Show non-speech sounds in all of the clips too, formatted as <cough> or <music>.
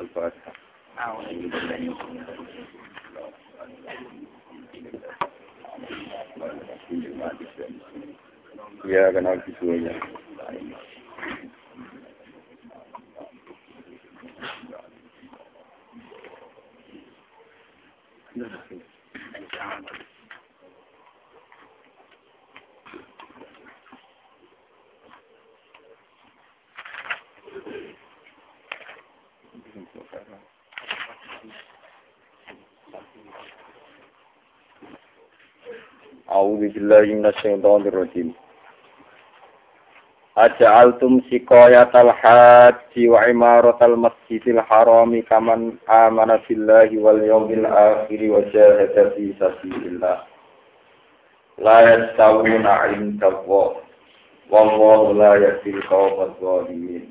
الفاتحة يا جناب في سوريا billahi minasyaitonir rajim. Aja'altum siqayatal haji wa imaratal masjidil harami kaman amana billahi wal yawmil akhir wa jahada fi sabilillah. La yastawuna 'inda Allah. Wallahu la yahdil qawmal zalimin.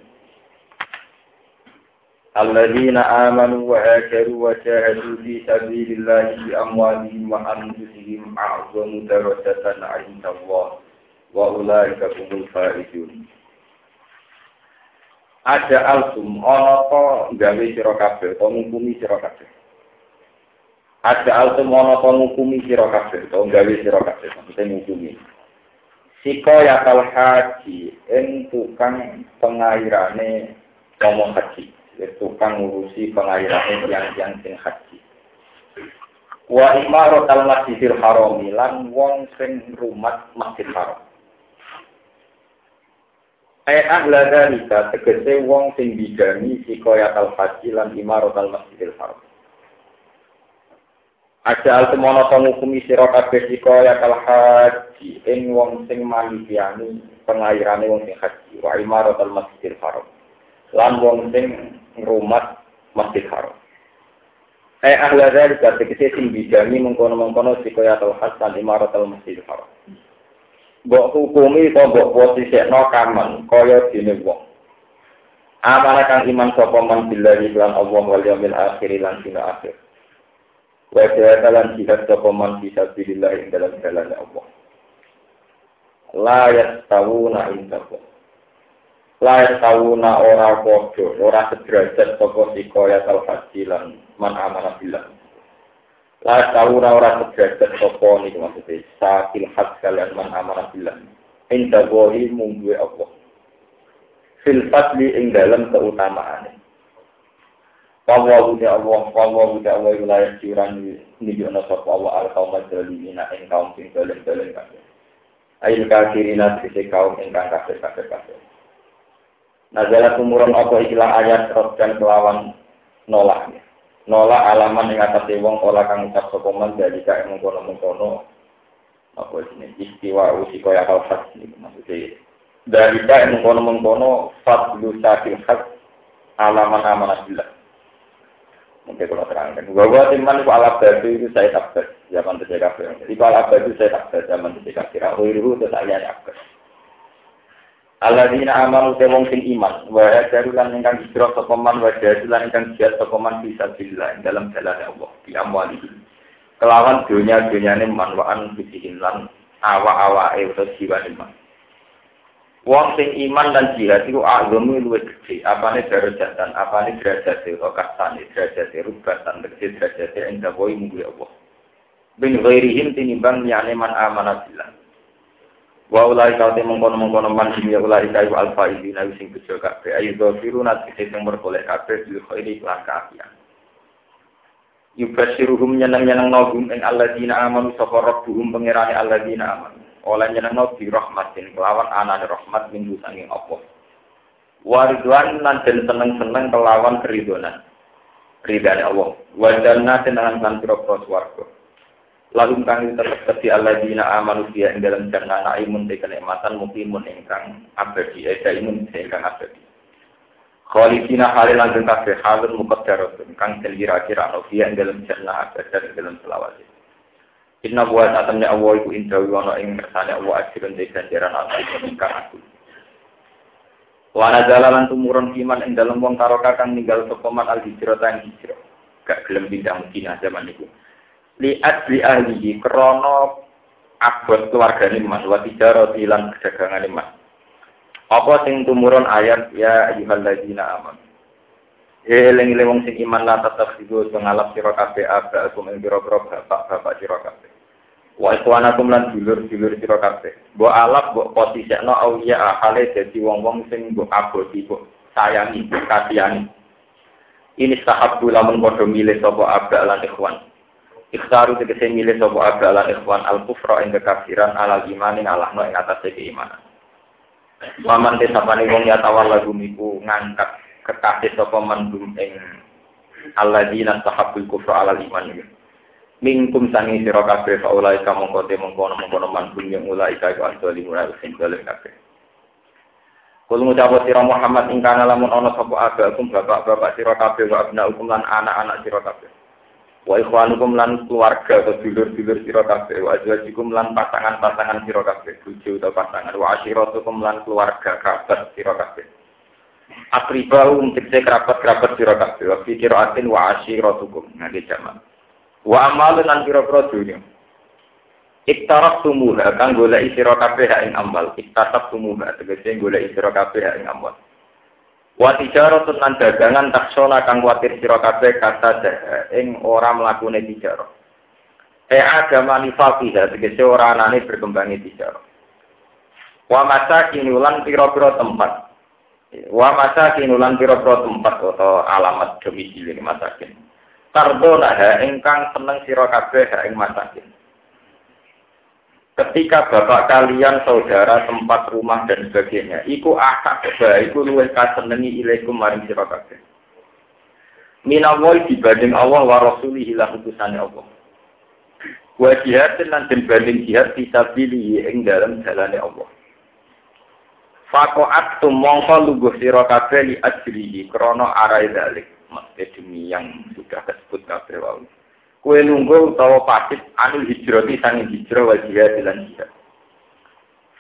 الذين آمنوا وهاجروا وجاهدوا في سبيل الله بأموالهم وأنفسهم أعظم درجة عند الله وأولئك هم الفائزون Ada alsum ana to gawe sira kabeh to ngukumi sira kabeh. Ada alsum ana to ngukumi sira kabeh to gawe sira kabeh maksudnya ngukumi. Sika yakal haji ing tukang pengairane ngomong haji tukang ngurusi pengairan yang yang sing haji. Wa imarot al masjidil haram lan wong sing rumat masjid haram. Eh ahla dalika tegese wong sing bidani sikoyat al haji lan imarot al masjidil haram. Ada al semono pengukumi sira kabeh sikoyat al haji ing wong sing manitiani pengairane wong sing haji wa imarot al masjidil haram. Lan wong sing ngrumat Masjid Haram. Eh ahla dari kata kese sing bidani mengkono-mengkono sikoya atau hasan imarat al Masjid Haram. Mbok hukumi to mbok posisekno kaman kaya dene wong. Amanah kang iman sapa man billahi lan Allah wal yaumil akhir lan dina akhir. Wa ta'ala jihad sapa man bisa billah ing dalam jalan Allah. La yastawuna inda Allah. layak tahu na ora podo, ora sederajat toko sikoya tal haji lan man amanah bilang. Layak tahu na ora sederajat toko ini maksudnya sakil haj kalian man amanah bilang. Inda bohi munggu Allah. Fil fadli ing dalam keutamaan. Wallahu ya Allah, wallahu ya Allah wilayah jiran nijuna sapa Allah al kaum jalimina ing kaum sing dolen-dolen kabeh. Ail kafirina sisi kaum ingkang kafir-kafir kabeh. Nazalah tumurun apa ikilah ayat dan kelawan nolak. Nolak alaman yang atas wong olah kang ucap sokoman dari kaya mengkono-mengkono apa ini istiwa usi kaya kal ini maksudnya dari kaya mengkono-mengkono fadlu sakil hak alaman amanah bilah. Mungkin kalau terangkan. Bahwa timan itu alat batu itu saya takbir zaman terjadi kafir. Jadi alat batu saya takbir zaman terjadi kafir. Aku itu saya takbir. Alladzina amanu te wong sing iman wa hajaru lan ingkang hijrah sapa man wa hajaru lan ingkang jihad sapa man bisa billah dalam jalan Allah di amwali. Kelawan dunya-dunyane man wa an fisihin lan awa-awake utawa jiwane man. Wong sing iman dan jihad itu agama luwih gede. Apane darajatan, apane derajat utawa kastane, derajat rubatan, tegese derajat ing dawuh munggu Allah. Bin ghairihim tinimbang liyane man amana billah. Wa ulai kau te mengkono mengkono man ya ulai kau alfa ini nabi sing bejo kabeh ayu do firu nat sing berkolek kabeh bil khairi lan kaafian. Yubashiruhum nyeneng-nyeneng nogum ing alladzina amanu sapa rabbuhum pangerane alladzina amanu. Oleh nyeneng bi rahmatin kelawan anane rahmat minggu sanging apa. Waridwan lan den seneng-seneng kelawan keridonan. Ridane Allah. Wa jannatin lan lan pira-pira. Lalu kang tetep di alladzina amanu dia ing dalam jannah naimun te kenikmatan mukimun ingkang abadi eda imun ingkang abadi. Khalifina halil langgeng kabeh halun muqaddaratun kang kira-kira ana dia ing dalam jannah abadi ing dalam selawat. Inna buat atamnya Allah iku indah wana ing kersane Allah ajrun te ganjaran Allah ingkang aku. Wana jalalan tumurun iman ing dalam wong karoka kang ninggal sokoman al hijrah tang hijrah. Gak gelem pindah Madinah zaman iku liat li ahlihi krono abot keluargane mas wa tijarati lan kedagangan mas Apa sing tumurun ayat ya ayyuhalladzina amanu. Eling-eling wong sing iman la tetep sigo ngalap sira kabeh abakum ing pira-pira bapak-bapak sira kabeh. Wa ikhwanakum lan dulur-dulur sira kabeh. Mbok alap mbok posisekno auliya ahale dadi wong-wong sing mbok aboti mbok sayangi, kasihani. Ini sahabu lamun padha milih sapa abda lan ikhwan. Ikhtaru tegese milih sapa lan ikhwan al-kufra ing kekafiran alal iman ing alahno ing atas keimanan. Waman desapane wong ya tawal lagu niku ngangkat kekasih sapa mandum ing alladzina sahabul kufra alal iman. Mingkum sangi sira kabeh fa ulai ka mongko te mongko mongko mandum yang ulai ka iku asali mulai sing dalem kabeh. Kul ngucap sira Muhammad ing kana lamun ana sapa abakum bapak-bapak sira kabeh wa abnaukum lan anak-anak sira kabeh. Wa ikhwanukum lan keluarga atau dulur-dulur sira kabeh, wa azwajikum lan pasangan-pasangan sira kabeh, bojo atau pasangan, wa asyiratukum lan keluarga kerabat sira kabeh. Akribau tegese kerabat-kerabat sira kabeh wa fi qiraatin wa ashiratukum ngene jamak. Wa amalun lan pira-pira dunya. Iktaraf kang golek sira kabeh ing amal. Iktasab tumuha tegese golek sira kabeh ing amal. Wa tijaratun lan dagangan taksona kang kuatir sira kabeh kata ing ora mlakune tijarah. E agama nifaqiha tegese ora anane berkembangi tijarah. Wa masakin lan pira-pira tempat Wa masakin ulan pira-pira tempat atau alamat domisili masakin. Tardo nah ingkang seneng sira kabeh ing masakin. Ketika bapak kalian, saudara, tempat rumah dan sebagainya, iku akak baik, iku luwih kasenengi ilaikum maring sira kabeh. Minawai dibanding Allah wa rasulihi lan utusane Allah. Wa jihad lan dibanding jihad bisa pilih ing dalam jalane Allah. Fakoat tumongko luguh sira kabeh li ajrihi krana arai dalik. Maksudnya demi yang sudah disebut kabeh wau. Kue nunggu utawa pasif anu hijrati sang hijrah wa jihad lan jihad.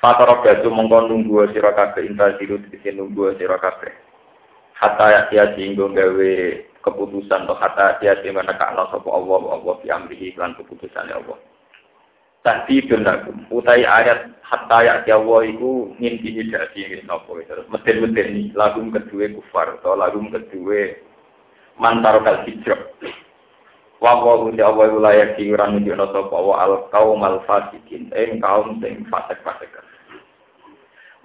Fatara batu mongko nunggu sira kabeh intasiru dikene nunggu sira kabeh. Hatta ya singgo gawe keputusan atau hatta ya sing menekakno sapa Allah Allah fi amrihi lan keputusane Allah. Tadi benar, utai ayat hatta ya jawa itu ngimpi dadi nopo terus mesin-mesin ini lagu kedua kufar atau lagu kedua mantar kal hijrah. Wa wa uti awal wilayah kiran nuju sapa wa al kaum al fasikin ing kaum sing fasik-fasik.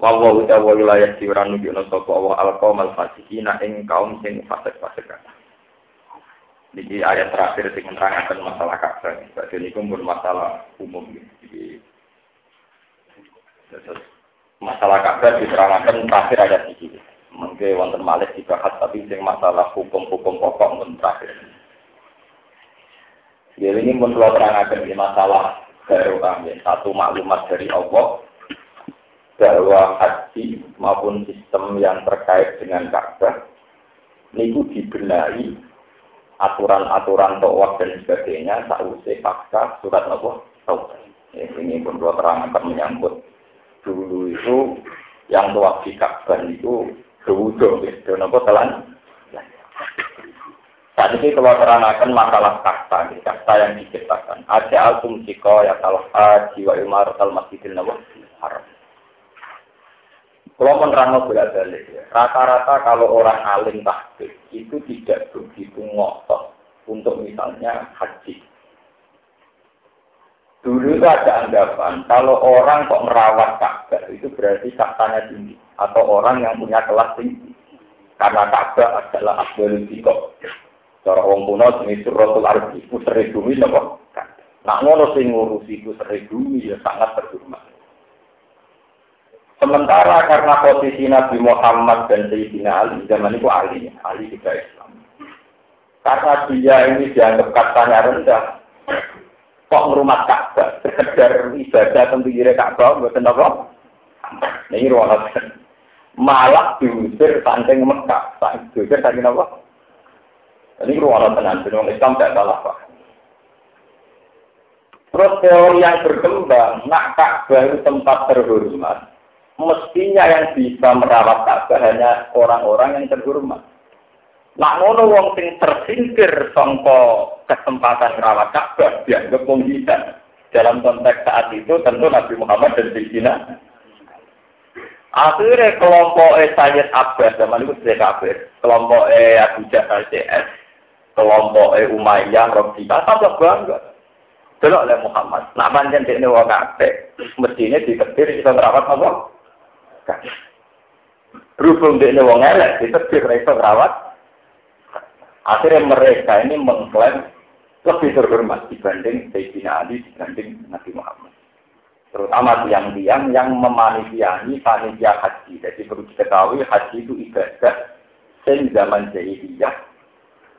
Wa wa uti awal wilayah kiran nuju sapa wa al kaum al fasikin ing kaum sing fasik-fasik. Jadi ayat terakhir yang menerangkan masalah Ka'bah. Jadi ini pun masalah umum. Jadi masalah Ka'bah diterangkan terakhir ayat ini. Mungkin wonten malih dibahas tapi yang masalah hukum-hukum pokok pun terakhir. Jadi ini pun kalau terangkan di masalah baru kami satu maklumat dari Allah bahwa haji maupun sistem yang terkait dengan Ka'bah ini dibenahi aturan-aturan tawaf dan sebagainya sausai pasca surat Allah. Ya, ini pun dua terang akan menyambut dulu itu yang tawaf di Ka'bah itu berwudu, ya, dan apa telan. Saat ini kalau terangkan masalah kasta, kasta yang diciptakan. Ada altum siko ya kalau haji wa imaratul masjidil nabawi haram. Kalau menerang bolak balik ya, rata-rata kalau orang alim tahbib itu tidak begitu ngotot untuk misalnya haji. Dulu itu ada anggapan kalau orang kok merawat Ka'bah itu berarti saktanya tinggi atau orang yang punya kelas tinggi. Karena Ka'bah adalah kok. Cara wong kuno jenis Rasul Arbi, pusri bumi napa? Nak ngono sing ngurusi pusri bumi ya sangat terhormat. Sementara karena posisi Nabi Muhammad dan Sayyidina Ali zaman itu Ali, Ali juga Islam. Karena dia ini dianggap katanya rendah, kok merumat Ka'bah, sekedar ibadah tentu kira Ka'bah, buat apa? Nah, ini ruang Malah diusir saking Mekah, diusir saking apa? Ini ruang tenan, orang Islam tidak salah pak. Terus teori yang berkembang, nak Ka'bah itu tempat terhormat, mestinya yang bisa merawat Ka'bah hanya orang-orang yang terhormat. Nak ngono wong sing tersingkir sangka kesempatan merawat Ka'bah dianggap bisa. Dalam konteks saat itu tentu Nabi Muhammad dan Sayyidina Akhirnya kelompok Sayyid Abbas zaman itu sudah kafir. Kelompok Abu Jahal CS, kelompok Umayyah, Rabbika, tambah bangga. Delok oleh Muhammad. Nak panjang di ini wong mestinya ditetir kita merawat apa? Berhubung ini wong elek, ditetir kita merawat. Akhirnya mereka ini mengklaim lebih terhormat dibanding Sayyidina Ali dibanding Nabi Muhammad terutama tiang-tiang yang memanitiani panitia haji. Jadi perlu diketahui haji itu ibadah sing zaman jahiliyah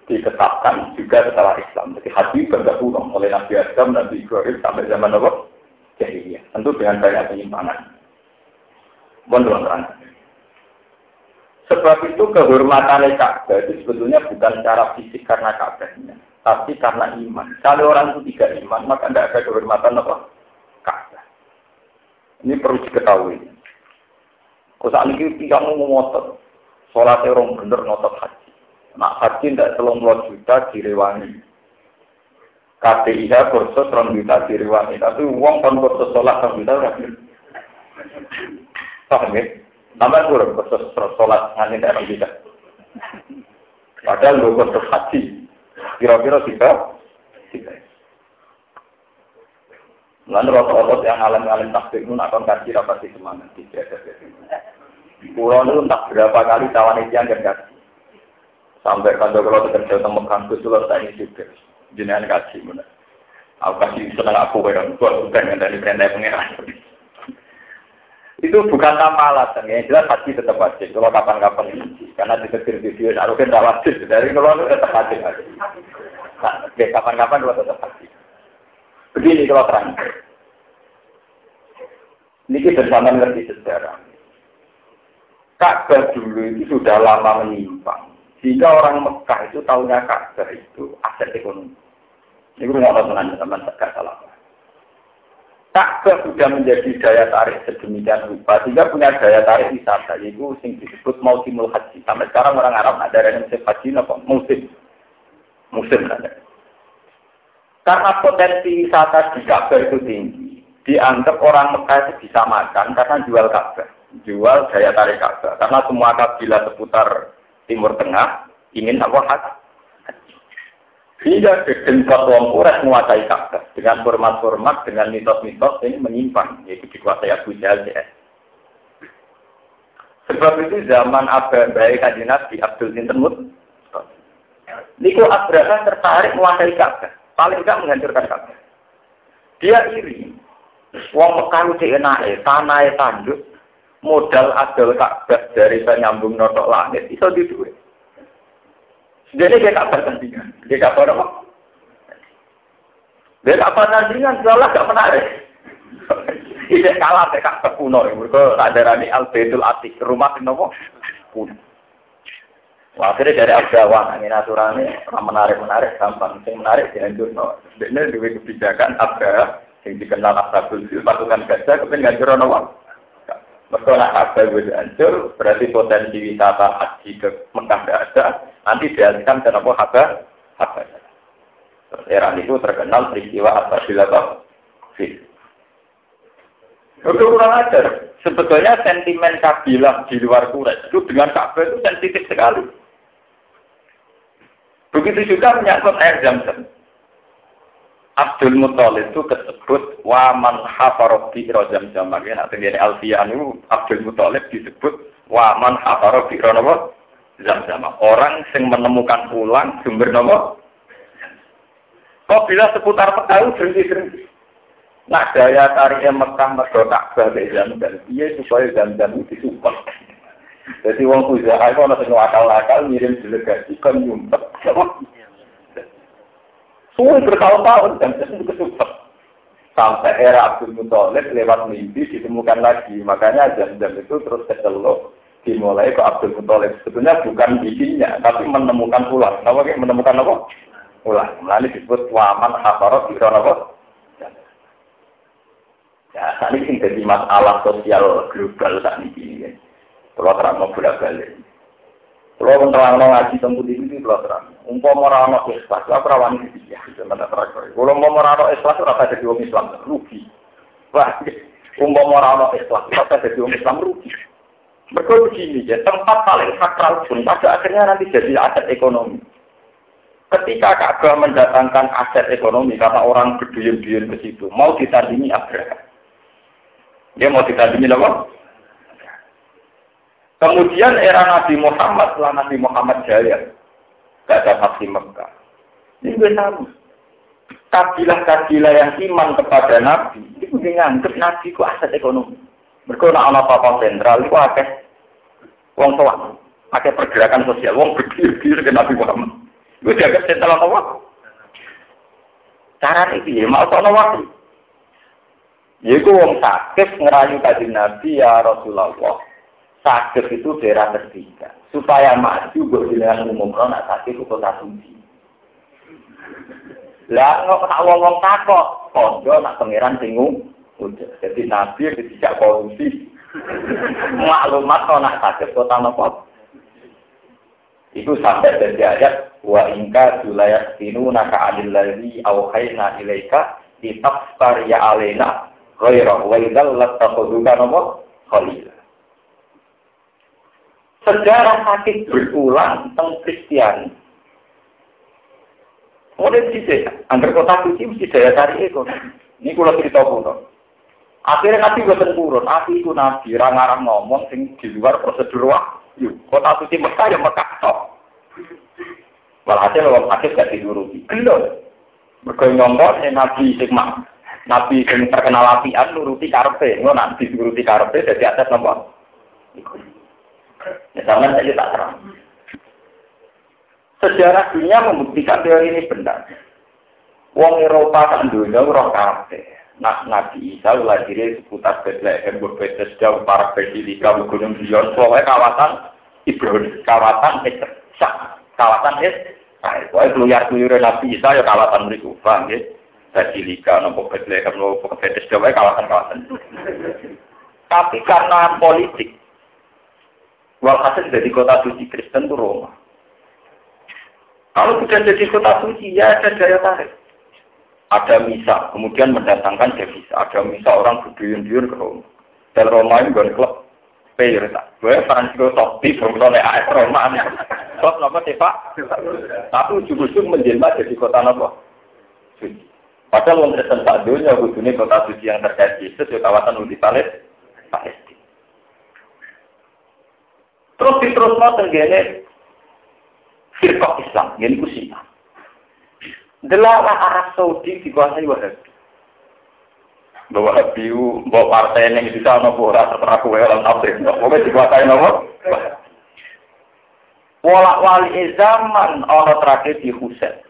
ditetapkan juga setelah Islam. Jadi haji bergabung oleh Nabi Adam, Nabi Ibrahim sampai zaman apa? Jahiliyah. Tentu dengan banyak penyimpangan. Mohon. Sebab itu kehormatan Ka'bah itu sebetulnya bukan secara fisik karena Ka'bahnya, tapi karena iman. Kalau orang itu tidak iman, maka tidak ada kehormatan apa? Ini perlu diketahui. Kau saat ini tiang mau ngotot, sholat orang bener ngotot haji. Nah haji tidak selong juta direwangi. KPIH kursus orang juta direwangi. Tapi uang kan kursus sholat orang juta berarti. Paham ya? Tambah kurang kursus sholat nganti orang juta. Padahal lu kursus haji. Kira-kira tiga. Tiga. Lalu rata-rata yang alim-alim takbir itu akan kasih rapat di semangat. Pulau itu tak berapa kali tawan itu yang kasih. Sampai kalau kalau kerja sama kampus itu saya ini juga. Jenengan kasih mana. Aku kasih senang aku yang buat bukan dari perintah pengiran. Itu bukan nama alasan ya, jelas hati tetap wajib. Kalau kapan-kapan ini, karena di setir video, aku kan tidak wajib. Dari kalau itu tetap wajib. Nah, kapan-kapan dua tetap wajib. Begini kalau terang. Ini bersama ngerti sejarah. Ka'bah dulu itu sudah lama menyimpang. Sehingga orang Mekah itu tahunya Ka'bah itu aset ekonomi. Ini gue nggak tahu teman gak salah. Ka'bah sudah menjadi daya tarik sedemikian rupa sehingga punya daya tarik wisata yaitu sing disebut musimul haji. Sampai sekarang orang Arab ada yang musim haji apa? Musim. Musim ada. Karena potensi wisata di Ka'bah itu tinggi, dianggap orang Mekah itu bisa makan karena jual Ka'bah, jual daya tarik Ka'bah. Karena semua kabilah seputar Timur Tengah ingin apa hak. Sehingga kedempat wong Quraisy menguasai Ka'bah dengan format-format, dengan mitos-mitos ini menyimpang, yaitu dikuasai Abu Jahal CS. Sebab itu zaman Abu Baik Kaji Nabi Abdul Sinten Niku Abraha tertarik menguasai Ka'bah paling enggak menghancurkan Ka'bah. Dia iri. Wong Mekah itu enak, tanah tanduk, modal adol Ka'bah dari penyambung notok langit, itu di duit. Jadi dia kabar tandingan. Dia kabar apa? Dia kabar tandingan, seolah gak menarik. <laughs> Ini kalah deh kak kuno, mereka tak darani al betul atik rumah nopo kuno. Wah, akhirnya dari Abdawan, angin aturannya menarik menarik gampang, yang menarik dihancur. Ini dua kebijakan Abda yang dikenal Ashabul Fil, pasukan gajah, kemudian ngancur no. Mereka nak Abda gue hancur, berarti potensi wisata haji ke Mekah tidak ada, nanti dialihkan ke apa Habah. Terus era itu terkenal peristiwa Ashabul Fil. Itu kurang ajar. Sebetulnya sentimen kabilah di luar Quraisy itu dengan Ka'bah itu sensitif sekali. Begitu juga menyangkut air zam-zam. Abdul Muthalib itu disebut waman hafaroh bi zam zam. Makanya nanti dari Alfian itu Abdul Muthalib disebut waman hafaroh bi zam zam. Orang yang menemukan ulang sumber nopo. Kok bila seputar Mekah berhenti-berhenti. Nah daya tariknya Mekah mergo Ka'bah jam zam Iya supaya zam-zam itu disupport. Jadi wong usaha itu ana sing akal-akal ngirim delegasi kan nyumpet. Suwe bertahun-tahun dan itu. Sampai era Abdul Muthalib lewat mimpi ditemukan lagi. Makanya jam-jam itu terus kecelok dimulai ke Abdul Muthalib. Sebetulnya bukan bikinnya, tapi menemukan ulang. Apa menemukan apa? Ulang. Melalui disebut waman hafarot di apa? Ya, ini jadi masalah sosial global saat ini. Kalau terang mau bolak balik. Kalau pun terang mau ngaji tempat ini, kalau terang. Umpam orang mau ikhlas, apa rawan ini ya? Kalau mau orang mau ikhlas, apa jadi orang Islam rugi. Wah, umpam orang mau ikhlas, apa jadi orang Islam rugi. Mereka begini ya, tempat paling sakral pun pada akhirnya nanti jadi aset ekonomi. Ketika Ka'bah mendatangkan aset ekonomi karena orang berduyun-duyun ke situ, mau ditandingi Abraham. Dia mau ditandingi apa? Kemudian era Nabi Muhammad setelah Nabi Muhammad jaya, gak ada vaksin Mekah. Ini tahu. Kabilah-kabilah yang iman kepada Nabi, itu nganggep Nabi ku aset ekonomi. Mereka nak anak apa sentral, itu akeh wong tua, akeh pergerakan sosial, wong berdiri ke Nabi Muhammad. Itu jaga sentral apa? Cara ini, mau soal waktu. Yaitu wong sakit ngerayu tadi Nabi ya Rasulullah sakit itu daerah ketiga. Supaya maju buat dengan umum kalau nak sakit itu kota suci. Lah nggak tak wong takok, kondo nak pangeran. Udah, jadi nabi tidak korupsi. <laughs> Maklumat kalau nak sakit kota nopo. Itu sampai dari ayat wa ingka julayat sinu naka adil lagi awhayna ilaika ditafsar ya alena ghairah wa idal lattakhudhuka nopo khalil. Sejarah sakit berulang tentang Kristiani. Mulai sih, angker kota suci mesti daya tarik itu. Ini kalau cerita kuno. Akhirnya nabi gue turun, nabi itu nabi, orang-orang ngomong sing di luar prosedur wahyu. Kota suci Mekah ya Mekah tok. Walhasil orang sakit gak diuruti. Gelo. Mereka nyongkok nabi sing Nabi sing terkenal apian nuruti karpe, ngono nanti nuruti karpe jadi atas nomor. Ya zaman saja tak terang. Sejarah dunia membuktikan teori ini benar. Wong Eropa kan dunia roh kafe. Nah, Nabi Isa lahirnya seputar Bethlehem, Bethesda, para Basilika, Gunung Zion, pokoknya kawasan Ibrahim, kawasan Israel, kawasan Israel. Pokoknya keluyar-keluyar Nabi Isa ya kawasan mereka, paham ya? Basilika, nopo Bethlehem, nopo Bethesda, kawasan-kawasan. Tapi karena politik, Walhasil jadi kota suci Kristen itu Roma. Kalau sudah jadi kota suci, ya ada daya tarik. Ada misa, kemudian mendatangkan devisa. Ada misa orang berduyun-duyun ke Roma. Dan Roma ini bukan klub player tak. Gue Francisco Totti, Roma AS Roma. Klub apa sih Pak? Tapi ujung-ujung menjelma jadi kota apa? Suci. Padahal orang Kristen tak dunia, kota suci yang terkait Yesus, di kawasan Udi Palestina. Terus diterus mau tenggene firqah Islam, ini ku Syiah. Delalah Arab Saudi dikuasai Wahabi. Bahwa Wahabi bawa partai yang di sana ora terserah kowe lan tafsir. Pokoke dikuasai nopo? Wala wali zaman ana tragedi Husain.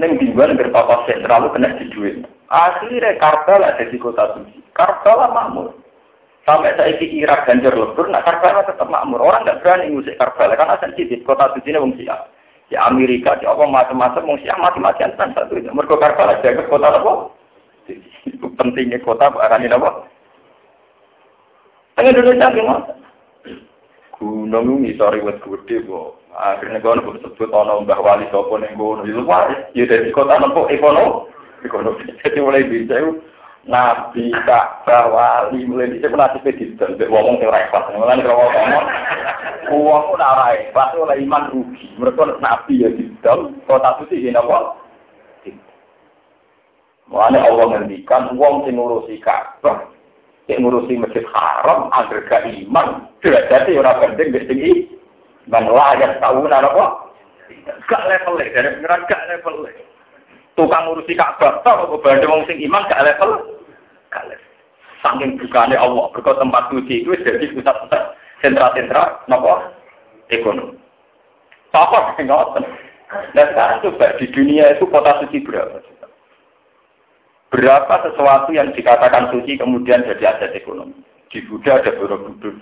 Neng diwan berpapa sentral kena dijuit. Akhirnya Karbala jadi kota suci. Karbala makmur. Sampai saya di Irak ganjar lebur, nah Karbala tetap makmur. Orang nggak berani ngusik Karbala karena sensitif. Kota suci ini wong Syiah. Di Amerika, di apa macam-macam wong Syiah mati-matian kan satu itu. Mereka Karbala jaga kota apa? <laughs> Pentingnya kota ini apa? Tengah Indonesia gimana? Gunung ini sorry buat gede bu. Akhirnya gue nunggu sebut ono Mbah Wali Sopo neng gunung itu wah ya dari kota nopo ekonomi. Ekonomi. <laughs> Jadi mulai bisa Nabi Ka'bah wali mulai dhisik nasibe didol mbek wong sing ora ikhlas. Mulane kalau ngomong wong ora ora ikhlas oleh iman rugi. Mereka nabi ya didol, kota suci ya napa? Mulane Allah ngendikan wong sing ngurusi Ka'bah, sing ngurusi Masjid Haram agar gak iman, derajate ora penting mbek sing ban layak tahu apa? Gak level dari pengiran gak level tukang ngurusi Ka'bah, tau kok bandhe wong sing iman gak level kalian. Saking bukane Allah, berkau tempat suci itu jadi pusat-pusat sentra-sentra nopo ekonomi. Apa ngoten? Dan sekarang coba di dunia itu kota suci berapa? Berapa sesuatu yang dikatakan suci kemudian jadi aset ekonomi? Di Buddha ada Borobudur.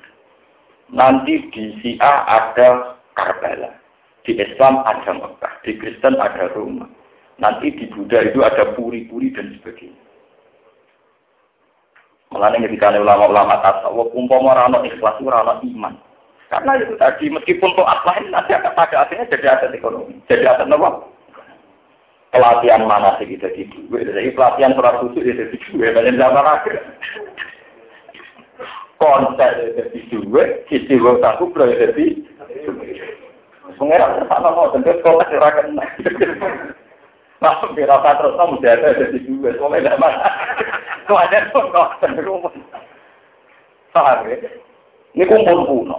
Nanti di Syiah ada Karbala. Di Islam ada Mekah. Di Kristen ada Roma. Nanti di Buddha itu ada puri-puri dan sebagainya. Mulanya ketika ulama-ulama tasawuf, umpama rano ikhlas, rano iman. Karena itu tadi, meskipun kok aslah ini nanti akan pada akhirnya jadi aset ekonomi. Jadi aset apa? Pelatihan mana sih kita di duit. Jadi pelatihan surat susu ya jadi duit. Banyak zaman akhir. Konser jadi duit, sisi wong saku bro jadi. Pengeran sama mau tentu sekolah sirakan. Masuk di rasa terus kamu jadi duit, soalnya tidak Soalnya kok nggak rumah. Paham ya? Ini kumpul kuno.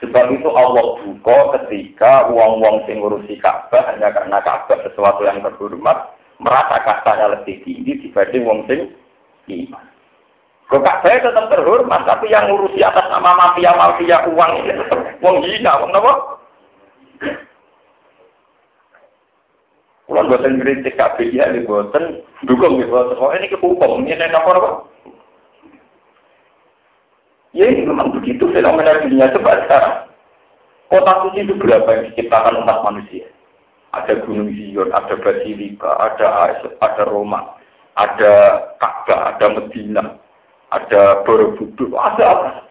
Sebab itu Allah buka ketika uang-uang sing ngurusi Ka'bah hanya karena Ka'bah sesuatu yang terhormat, merasa kastanya lebih tinggi dibanding wong sing iman. Kok Ka'bah tetap terhormat, tapi yang ngurusi atas nama mafia-mafia uang <laughs> ini wong hina, wong apa? Kalau buatan kritik Ka'bah ya, buatan dukung gitu. Oh ini kehukum, ini apa apa? Ya ini memang begitu fenomena dunia coba sekarang. Kota suci itu berapa yang diciptakan umat manusia? Ada Gunung Zion, ada Basilika, ada ada Roma, ada Ka'bah, ada Medina, ada Borobudur, ada apa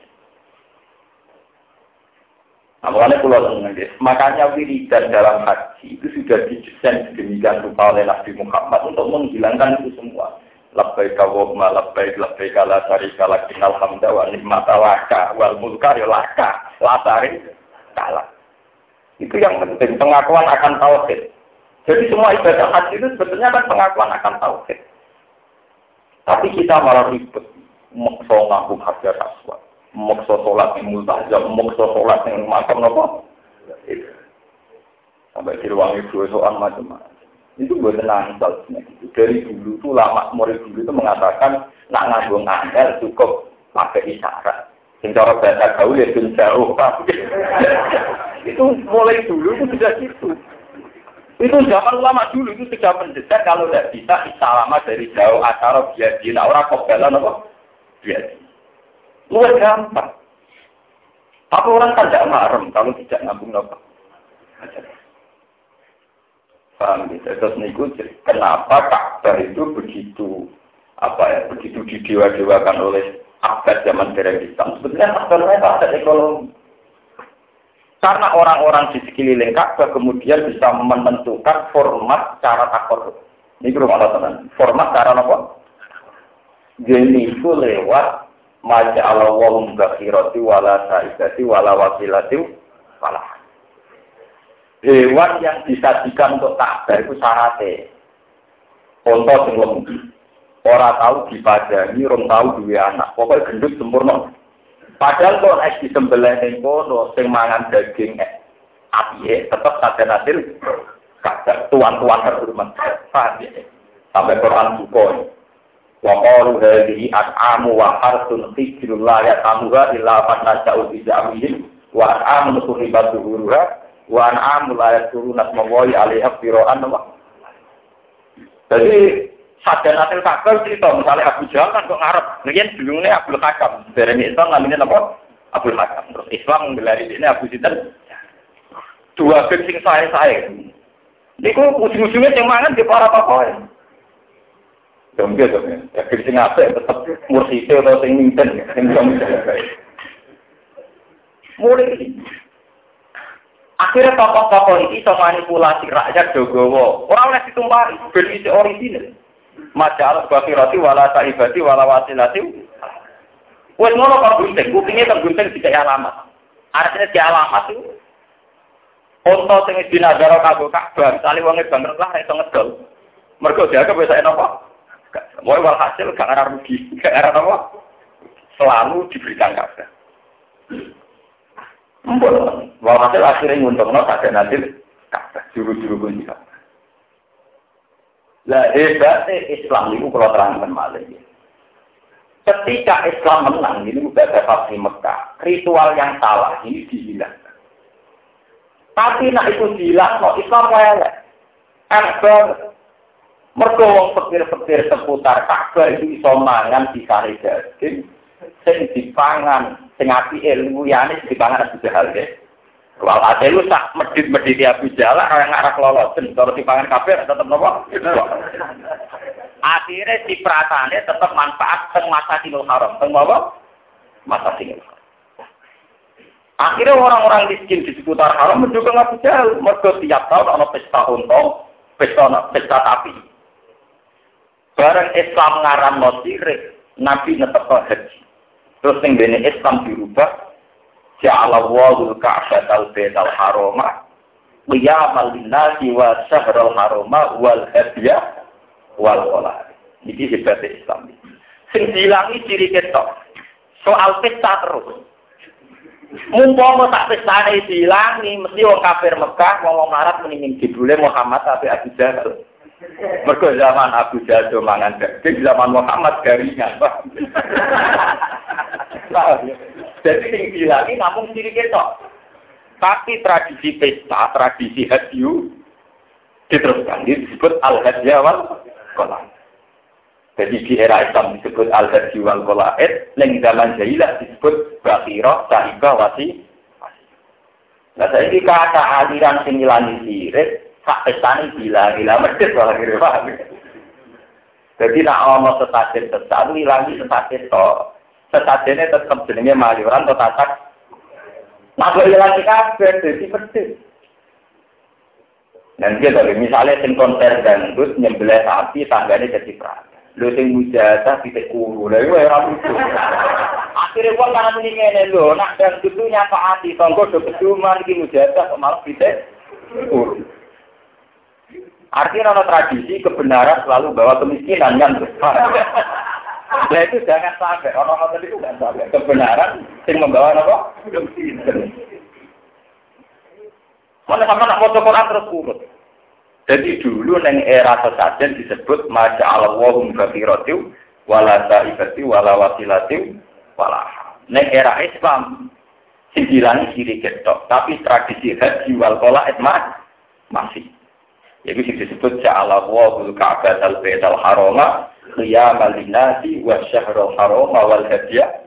makanya pulau makanya wiridan dalam haji itu sudah didesain sedemikian rupa oleh Nabi Muhammad untuk menghilangkan itu semua labbaik Allahumma labbaik labbaik la syarika lak innal hamda wa ni'mata laka wal mulka ya laka la kala. Itu yang penting pengakuan akan tauhid. Jadi semua ibadah haji itu sebetulnya kan pengakuan akan tauhid. Tapi kita malah ribet. Mokso ngaku hajar aswad. Mokso sholat yang multajam. Mokso sholat yang makam apa? Sampai di ruang ibu soal macam-macam itu buat tenang gitu. Dari dulu tuh lama murid dulu itu mengatakan nak nganggo ngandel cukup pakai isyarat. Sing cara bahasa gaul ya jauh. <laughs> itu mulai dulu itu sudah gitu. Itu zaman lama dulu itu sudah mendesak kalau tidak bisa isalama dari jauh acara biasa. Nah orang kobelan apa? Biasa. Luar gampang. Tapi orang kan tidak marem kalau tidak ngambung apa. Paham gitu. Terus niku kenapa Ka'bah itu begitu apa ya begitu didewa-dewakan oleh abad zaman dereng Islam. Ka'bah mereka ada ekonomi. Karena orang-orang di sekeliling Ka'bah kemudian bisa menentukan format cara takor. Ini ada teman. Format cara apa? Jadi itu lewat Maja Allah wa bakhirati wala sa'idati wala wasilati wala hewan yang disajikan untuk takbar itu syaratnya. Contoh lembu. Orang tahu dipadani, orang tahu dua anak. Pokoknya gendut sempurna. Padahal kalau es disembelih ning kono sing mangan daging eh, api eh, tetap saja hasil kadang tuan-tuan terhormat. Sampai Quran buka. Wa qalu an'amu wa harsun hijrul la yatamuha illa man naja'u bi jami'in wa an'amu suribat zuhuruha wa an'amul ayat turun asmawahi alaiha fira'an apa jadi sadar hasil kakal cerita misalnya Abu Jahal kan kok ngarep mungkin dulunya Hakam. Dari Islam namanya apa? Abdul Hakam. Terus Islam menggelari ini Abu Sinten dua geng sing saya saya Niku ujung-ujungnya yang mangan di para pakai. Dong gitu ya. Ya sing apik tetep mursi atau sing minten sing Mulai Akhirnya tokoh-tokoh ini bisa manipulasi rakyat Jogowo. Orang oleh ditumpari, ben isi orisinil. Majalah bakirati wala saibati wala wasilati. Wes ngono kok gunting, kupingnya tak gunting tidak alamat. Artinya di alamat itu. Untuk sing dinazaro kanggo Ka'bah, sale wong e bangkrut lah iso ngedol. Mergo dianggap wis napa? Mau walhasil gak ada rugi, <laughs> gak ada apa? Selalu diberikan Ka'bah. Mbok, walhasil akhirnya nguntungno sak nanti juru-juru kunci Lah hebatnya Islam itu kalau terangkan malah. Ketika Islam menang, ini udah dapat di Mekah, ritual yang salah ini dihilangkan. Tapi nak itu hilang, no Islam elek. Akbar, mergo wong petir-petir seputar Ka'bah itu iso mangan di kari daging, sing dipangan sing ilmu yane dipangan Abu Jahal ya. Wal ate lu sak medit-medit Abu Jahal ora ngarah lolosen terus dipangan kafir tetep nopo? Akhirnya si pratane tetap manfaat teng masa sinul haram. Teng apa? Masa sinul Akhirnya orang-orang miskin di seputar haram mendukung Abu Jahal. Tiap tahun ada pesta untung, pesta pesta tapi. Bareng Islam ngaram no sirik, Nabi netep haji. Terus yang bene Islam dirubah Ja'ala wa'ul ka'batal baital harama qiyamal linnasi wa syahrul harama wal hadiyah wal qolari. Ini hebat Islam. Sing dilangi ciri ketok. Soal pesta terus. Mumpama tak pestane dilangi, mesti wong kafir Mekah, wong Arab mendingin jebule Muhammad tapi Abu Jahal. Mergo zaman Abu Jahal mangan daging, zaman Muhammad garingan. <laughs> Jadi sing dilangi namun ciri ketok. Tapi tradisi pesta, tradisi hadiu diteruskan disebut al-hadiyah wal kolam. Jadi di era Islam disebut al-hadi wal qolaid, yang zaman jahilah disebut bakiro, sahika, wasi. Nah saya ini kata aliran sing ngilangi sirik, sak pestani gila, gila medit malah kira paham. Jadi nak ono setajen sesat, ngilangi setajen to. Setajennya tetap jenenge mayuran atau tatak. Kalau ngilangi kabeh, jadi medit. Dia dari misalnya sing konser dangdut nyembelah sapi tangganya jadi perang. Lho sing mujasa titik kuru. Lah iku ora lucu. Akhire wong kana muni ngene lho, nak dan kudu nyafaati tonggo do peduman iki mujasa kok malah kuru. Artinya ada tradisi kebenaran selalu bawa kemiskinan kan. <laughs> Nah itu jangan sampai orang-orang itu kan sampai kebenaran yang membawa apa? Kemiskinan. Mana sama nak foto Quran terus kurut. Jadi dulu neng era sesajen disebut maja Allahum kafiratiu wala saibati wala wasilatiu wala Neng era Islam sing siri ketok, tapi tradisi haji wal kola masih. Jadi disebut ja'ala Allahul Ka'bah al baital harama qiyamal linasi wa syahrul harama wal hadiah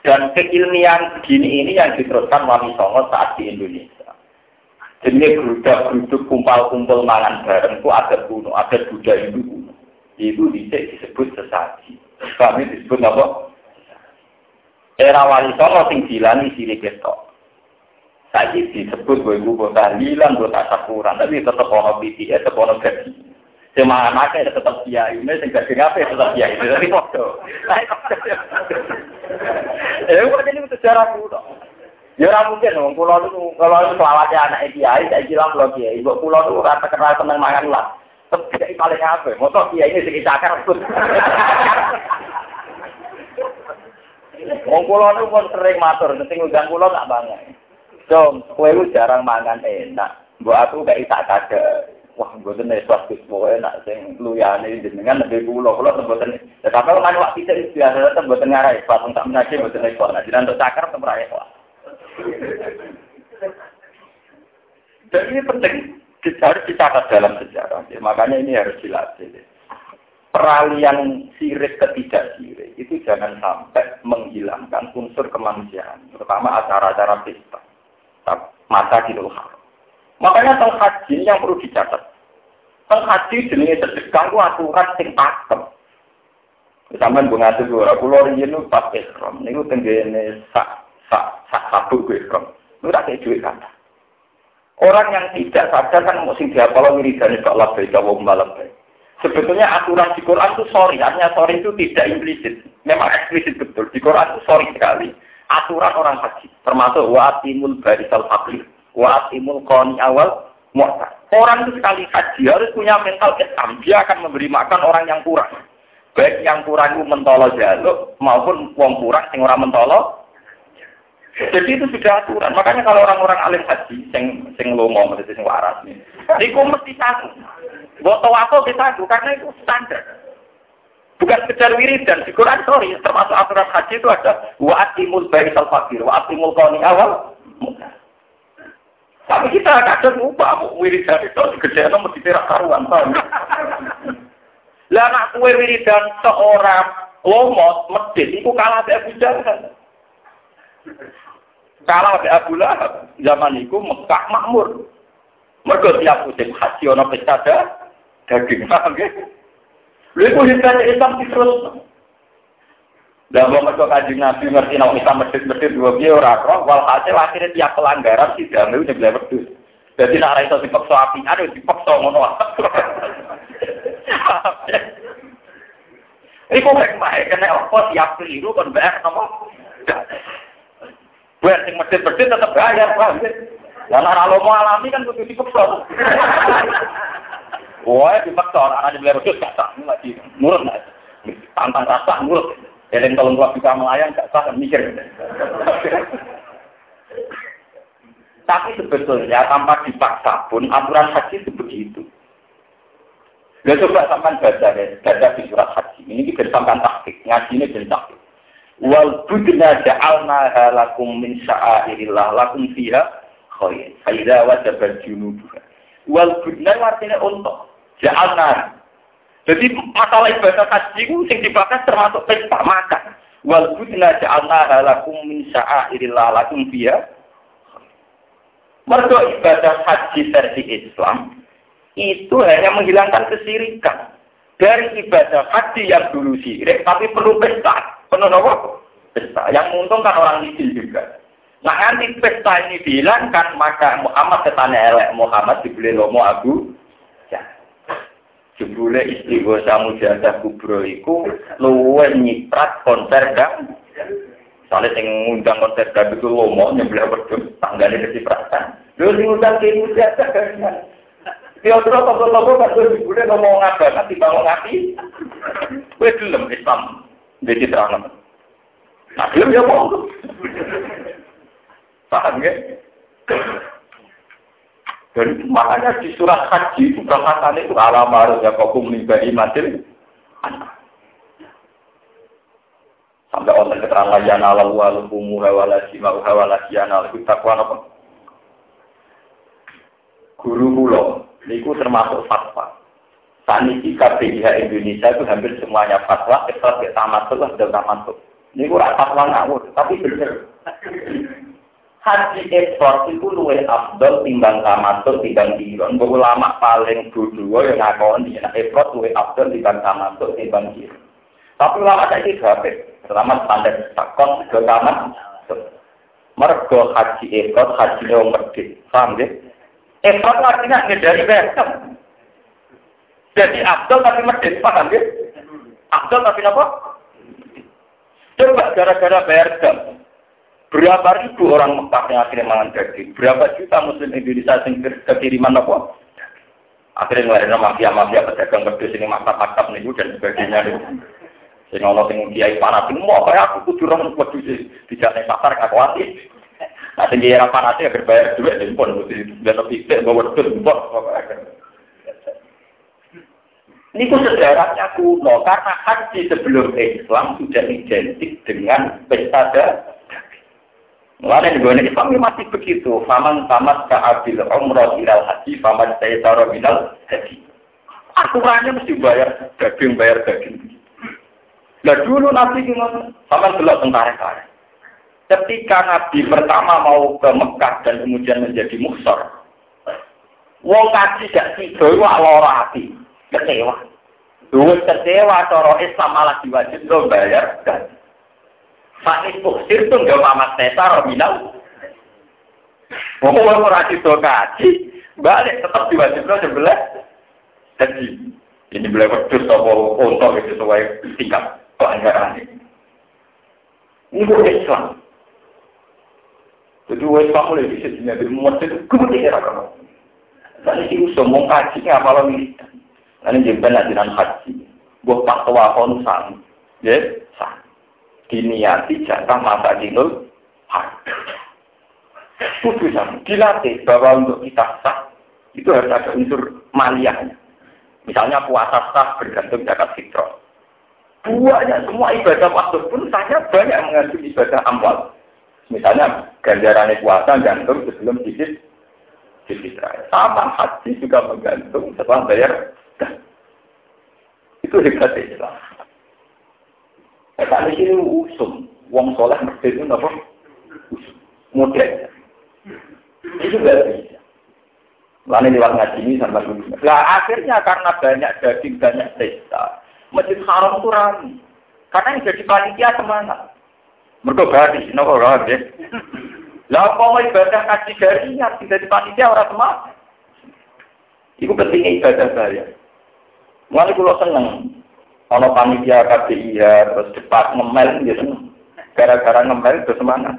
dan keilmian begini ini yang diteruskan Wali Songo saat di Indonesia. Jadi gerudak-geruduk kumpal-kumpul mangan bareng itu ada kuno, ada budak itu kuno. Itu disebut sesaji. Kami disebut apa? Era wali songo sing dilani siri ketok. Saiki disebut gue gue kota lilan, gue tak sakuran, tapi tetap ono BTS, tetap ono gaji. Cuma anaknya tetap kiai, ini sing gaji ngapain tetap kiai, tapi foto. Ya, ini sejarah kuno. Ya ora mungkin wong kula niku kalau selawate anak kiai saya bilang kula kiai, ibu kula niku ora terkenal seneng mangan lah. Tapi paling apa? Motor kiai ini sing cakar pun. Wong kula niku pun sering matur, sing ngundang kula tak banget. Dong, kowe lu jarang mangan enak. Mbok aku gak tak kada. Wah, mboten nek suatu pokoke enak sing luyane jenengan lebih kula, kula mboten. Tetapi kan waktu itu biasa mboten ngarai, pas tak menaji mboten ekor. Nah, jenengan untuk cakar tempat ekor. Dan ini penting, harus dicatat dalam sejarah. Ya, makanya ini harus dilatih. Peralihan sirik ke tidak sirik itu jangan sampai menghilangkan unsur kemanusiaan, terutama acara-acara pesta, mata di luar. Makanya tentang haji yang perlu dicatat. Tentang haji jenis sedekah itu aturan sing pakem. Sampai bunga itu ora kula riyen pas ihram niku tenggene sak sak sak sabu gue kok. Lu tak kayak duit kata. Orang yang tidak sadar kan mesti dia kalau wiridan itu Allah baik Allah malam baik. Sebetulnya aturan di Quran itu sorry, artinya sorry itu tidak implisit. Memang eksplisit betul. Di Quran itu sorry sekali. Aturan orang haji, termasuk wa'atimul barisal fakir, wa'atimul koni awal mu'tad. Orang itu sekali haji harus punya mental Islam. Dia akan memberi makan orang yang kurang. Baik yang kurang itu mentolo jaluk maupun wong kurang yang orang mentolo jadi itu sudah aturan. Makanya kalau orang-orang alim haji, sing sing lomo, maksudnya sing waras nih, niku mesti satu. Buat tawafo kita karena itu standar. Bukan sekedar wiridan, di Quran sorry, termasuk aturan haji itu ada wa atimul bayi fakir, wa atimul koni awal. Tapi kita kadang lupa wiridan itu gede mesti tidak karuan? <laughs> Lah nak kue wiridan seorang lomo masjid itu kalah dari Abu kalau ada Abu Lahab, zaman itu Mekah makmur. Mereka tiap musim haji, ada pesta daging. Paham Lalu itu hidupnya Islam terus. Dan mau mereka kaji Nabi ngerti nama Islam medit-medit dua biaya orang roh, walhasil akhirnya tiap pelanggaran nyebelai wedus. Jadi nak raiso dipaksa api, ada dipaksa ngono. <laughs> Iku hikmah kena apa siap keliru kon bayar nopo. Buat sing medit-medit tetap bayar, ya? Lah ora alami kan kudu dipeksa. Wah, dipaksa orang ada beli wedhus gak sah lagi. Nurut lah. Tantang rasa nurut. Eling kalau gua bisa melayang gak sah mikir. Tapi sebetulnya tanpa dipaksa pun aturan haji itu begitu. Ya coba sampai baca ya, baca di surat haji. Ini kita sampai taktik, ngaji ini jadi taktik. Wal budna ja'alna lakum min sya'airillah lakum fiha khair. Faida wajabat junubuha. Wal budna artinya untuk. Ja'alna. Jadi masalah ibadah haji itu yang dibahas termasuk pesta makan. Wal budna ja'alna lakum min sya'airillah lakum fiha Mergo ibadah haji versi Islam itu hanya menghilangkan kesirikan. Dari ibadah haji yang dulu sirik, tapi perlu pesta. Penuh apa? Pesta. Yang menguntungkan orang miskin juga. Nah nanti pesta ini dihilangkan, maka Muhammad ketanya elek Muhammad dibeli lomo abu. Jebule istri gosa mujadah kubro iku luwe nyiprat konser dan Soalnya yang ngundang konser dan itu lomo nyebelah berdua tanggane kecipratan. Lalu sing ngundang ke mujadah kan Ya terus toko-toko kan gue boleh ngomong apa nanti bangun ngapi. Gue gelem Islam jadi terang. Nah gelem ya mau. Paham ya? Dan makanya di surat haji itu perkataan itu alamar ya kau menibai mati. Sampai orang keterangan ya nalal walukumu hawalasi mau hawalasi anal itu takwa apa? Guru pulau Niku termasuk fatwa. Saniki KPIH Indonesia itu hampir semuanya fatwa, ekstra ke tamat lah sudah tuh. Niku rak fatwa ngawur, tapi bener. Haji ekspor itu luwe abdul timbang tamatut timbang diron. Bahwa ulama paling dulu yang ngakon di ekspor luwe abdul timbang tamatut timbang diron. Tapi ulama saya itu habis. Pertama standar takon ke tamat. Mergo haji ekspor, haji yang medit. Paham ya? Efrat artinya dari besar. Jadi Abdul tapi medit, paham ya? Abdul tapi apa? Coba gara-gara bayar dam. Berapa ribu orang Mekah yang akhirnya mangan daging? Berapa juta muslim Indonesia yang kekiriman apa? Akhirnya ngelarin mafia-mafia pedagang pedus ini maktab-maktab nih dan sebagainya. Sing ono sing kiai panas mau kayak aku kudu rong wedhus di jalan pasar kakuati. Nah, tinggi era panasnya agar bayar duit, jadi pun dan lebih tidak bawa pun ini ku sejarahnya kuno karena haji sebelum Islam sudah identik dengan pesta Mulai di bulan Islam masih begitu. Faman tamat ka'abil umroh ilal haji, faman saya taruh minal haji. Aturannya mesti bayar daging, bayar daging. Nah dulu nanti gimana? Faman belok tentara kare. Ketika Nabi pertama mau ke Mekah dan kemudian menjadi muksor, wong kaji gak tiga itu lara hati, kecewa. Dua kecewa, cara Islam malah diwajib bayar dan Fakih Buksir itu nggak mamat neta rominal. Wong ora itu kaji, balik tetap diwajib lo sebelah. Jadi ini boleh berdua apa untuk itu sesuai tingkat pelanggaran ini. Islam. Jadi wes kamu lagi bisa jadi itu kemudian kamu. Tadi sih mau kaji apa lo milih. Nanti jemben nan haji. Buat fatwa konsan, ya sah. Diniati jatah masa dinul. Putusan dilatih bahwa untuk kita sah itu harus ada unsur maliyahnya. Misalnya puasa sah bergantung zakat fitrah. Buahnya semua ibadah waktu pun sahnya banyak mengandung ibadah amwal. Misalnya ganjaran puasa gantung sebelum disit Israel. Sama haji juga menggantung setelah bayar. Itu hebat Islam. Kata ini usum. Wong soleh mesti itu apa? Model. Itu gak bisa. Lalu lewat ngaji ini dulu. Nah akhirnya karena banyak daging, banyak pesta. Masjid Haram itu ramai. Karena yang jadi panitia semangat. Mereka berarti, nopo ya. Lah mau ibadah kasih jarinya tidak panitia orang semua. Iku pentingnya ibadah saya. Mulai kulo seneng. Ono panitia KBIH terus cepat ngemel gitu. Gara-gara ngemel itu semangat.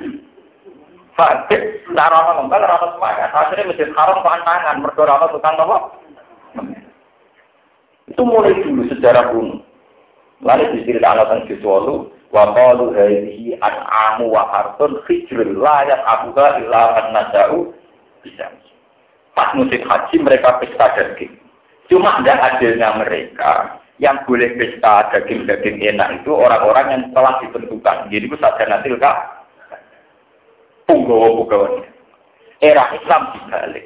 Fakir, cara orang ngemel, orang semangat. Akhirnya masjid haram tangan, mereka orang tukang apa? Itu mulai dulu sejarah kuno. Lalu diceritakan tentang Jiswalu, wa qalu hadhihi an'amu wa hartun khijrul la yaqabuha illa an nasa'u bisa. Pas musim haji mereka pesta daging. Cuma ada adilnya mereka yang boleh pesta daging-daging enak itu orang-orang yang telah ditentukan. Jadi itu saja nanti kak. Punggawa-punggawanya. Era Islam dibalik.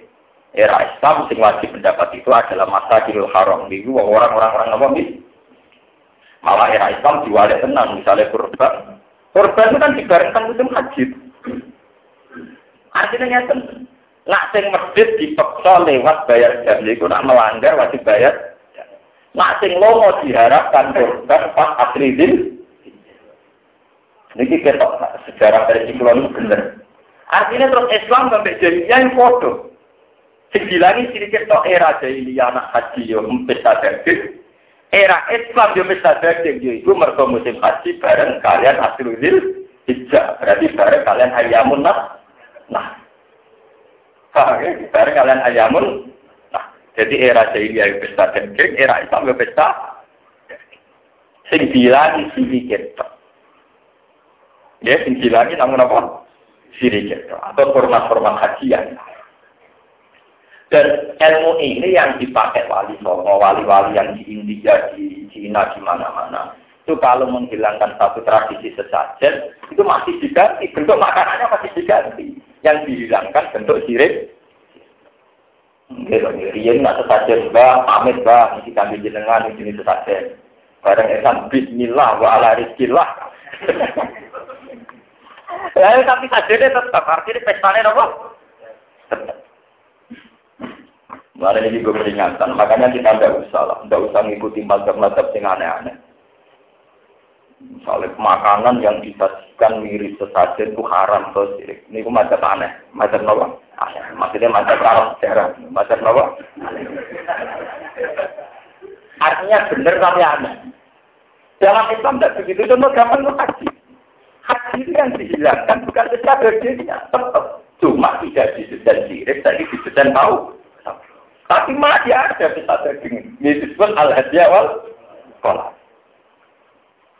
Era Islam sing wajib mendapat itu adalah masa kirul haram. Itu orang-orang apa nih malah era Islam diwalik tenang. Misalnya kurban. Kurban itu kan dibarengkan musim haji artinya nyata nak sing masjid dipaksa lewat bayar jam. Itu nak melanggar wajib bayar nak sing lomo diharapkan kurban pas asridin ini kita sejarah dari Cikulon bener artinya terus Islam sampai jadi yang foto Sing dilangi sedikit tok era jahiliyah anak haji yo pesta daging. Era Islam yo pesta daging yo iku mergo musim haji bareng kalian Asrul Hijjah. Berarti bareng kalian ayamun nah. Nah. Ya? Bareng kalian ayamun nah. Jadi era jahiliyah pesta daging, era Islam yo pesta sing dilangi sedikit tok. Ya, sing dilangi namun apa? Sedikit tok. Atau format-format hajian. Dan ilmu ini yang dipakai wali songo, wali-wali yang di India, di Cina, di mana-mana. Itu kalau menghilangkan satu tradisi sesajen, itu masih diganti. Bentuk makanannya masih diganti. Yang dihilangkan bentuk sirik. Gitu, Rian nggak sesajen, mbak, pamit, mbak, ini kami jenengan, ini jenis sesajen. Barang esan, bismillah, wa ala rizkillah. Ya, <laughs> tapi sajennya tetap, artinya pestanya apa? Tetap. Mana ini gue peringatan, makanya kita tidak usah lah, tidak usah ngikuti mazhab-mazhab yang aneh-aneh. Misalnya makanan yang disajikan mirip sesajen itu haram terus ini gue mazhab aneh, mazhab nawa, maksudnya mazhab arab sejarah, mazhab nawa. Artinya benar tapi aneh. Dalam Islam tidak begitu, itu gampang itu haji. Haji itu yang dihilangkan bukan secara dirinya, tetap. Cuma tidak disedan sirik, tapi disedan tahu. Tapi masih ada bisa daging. Ini disebut al-hadiah wal kola.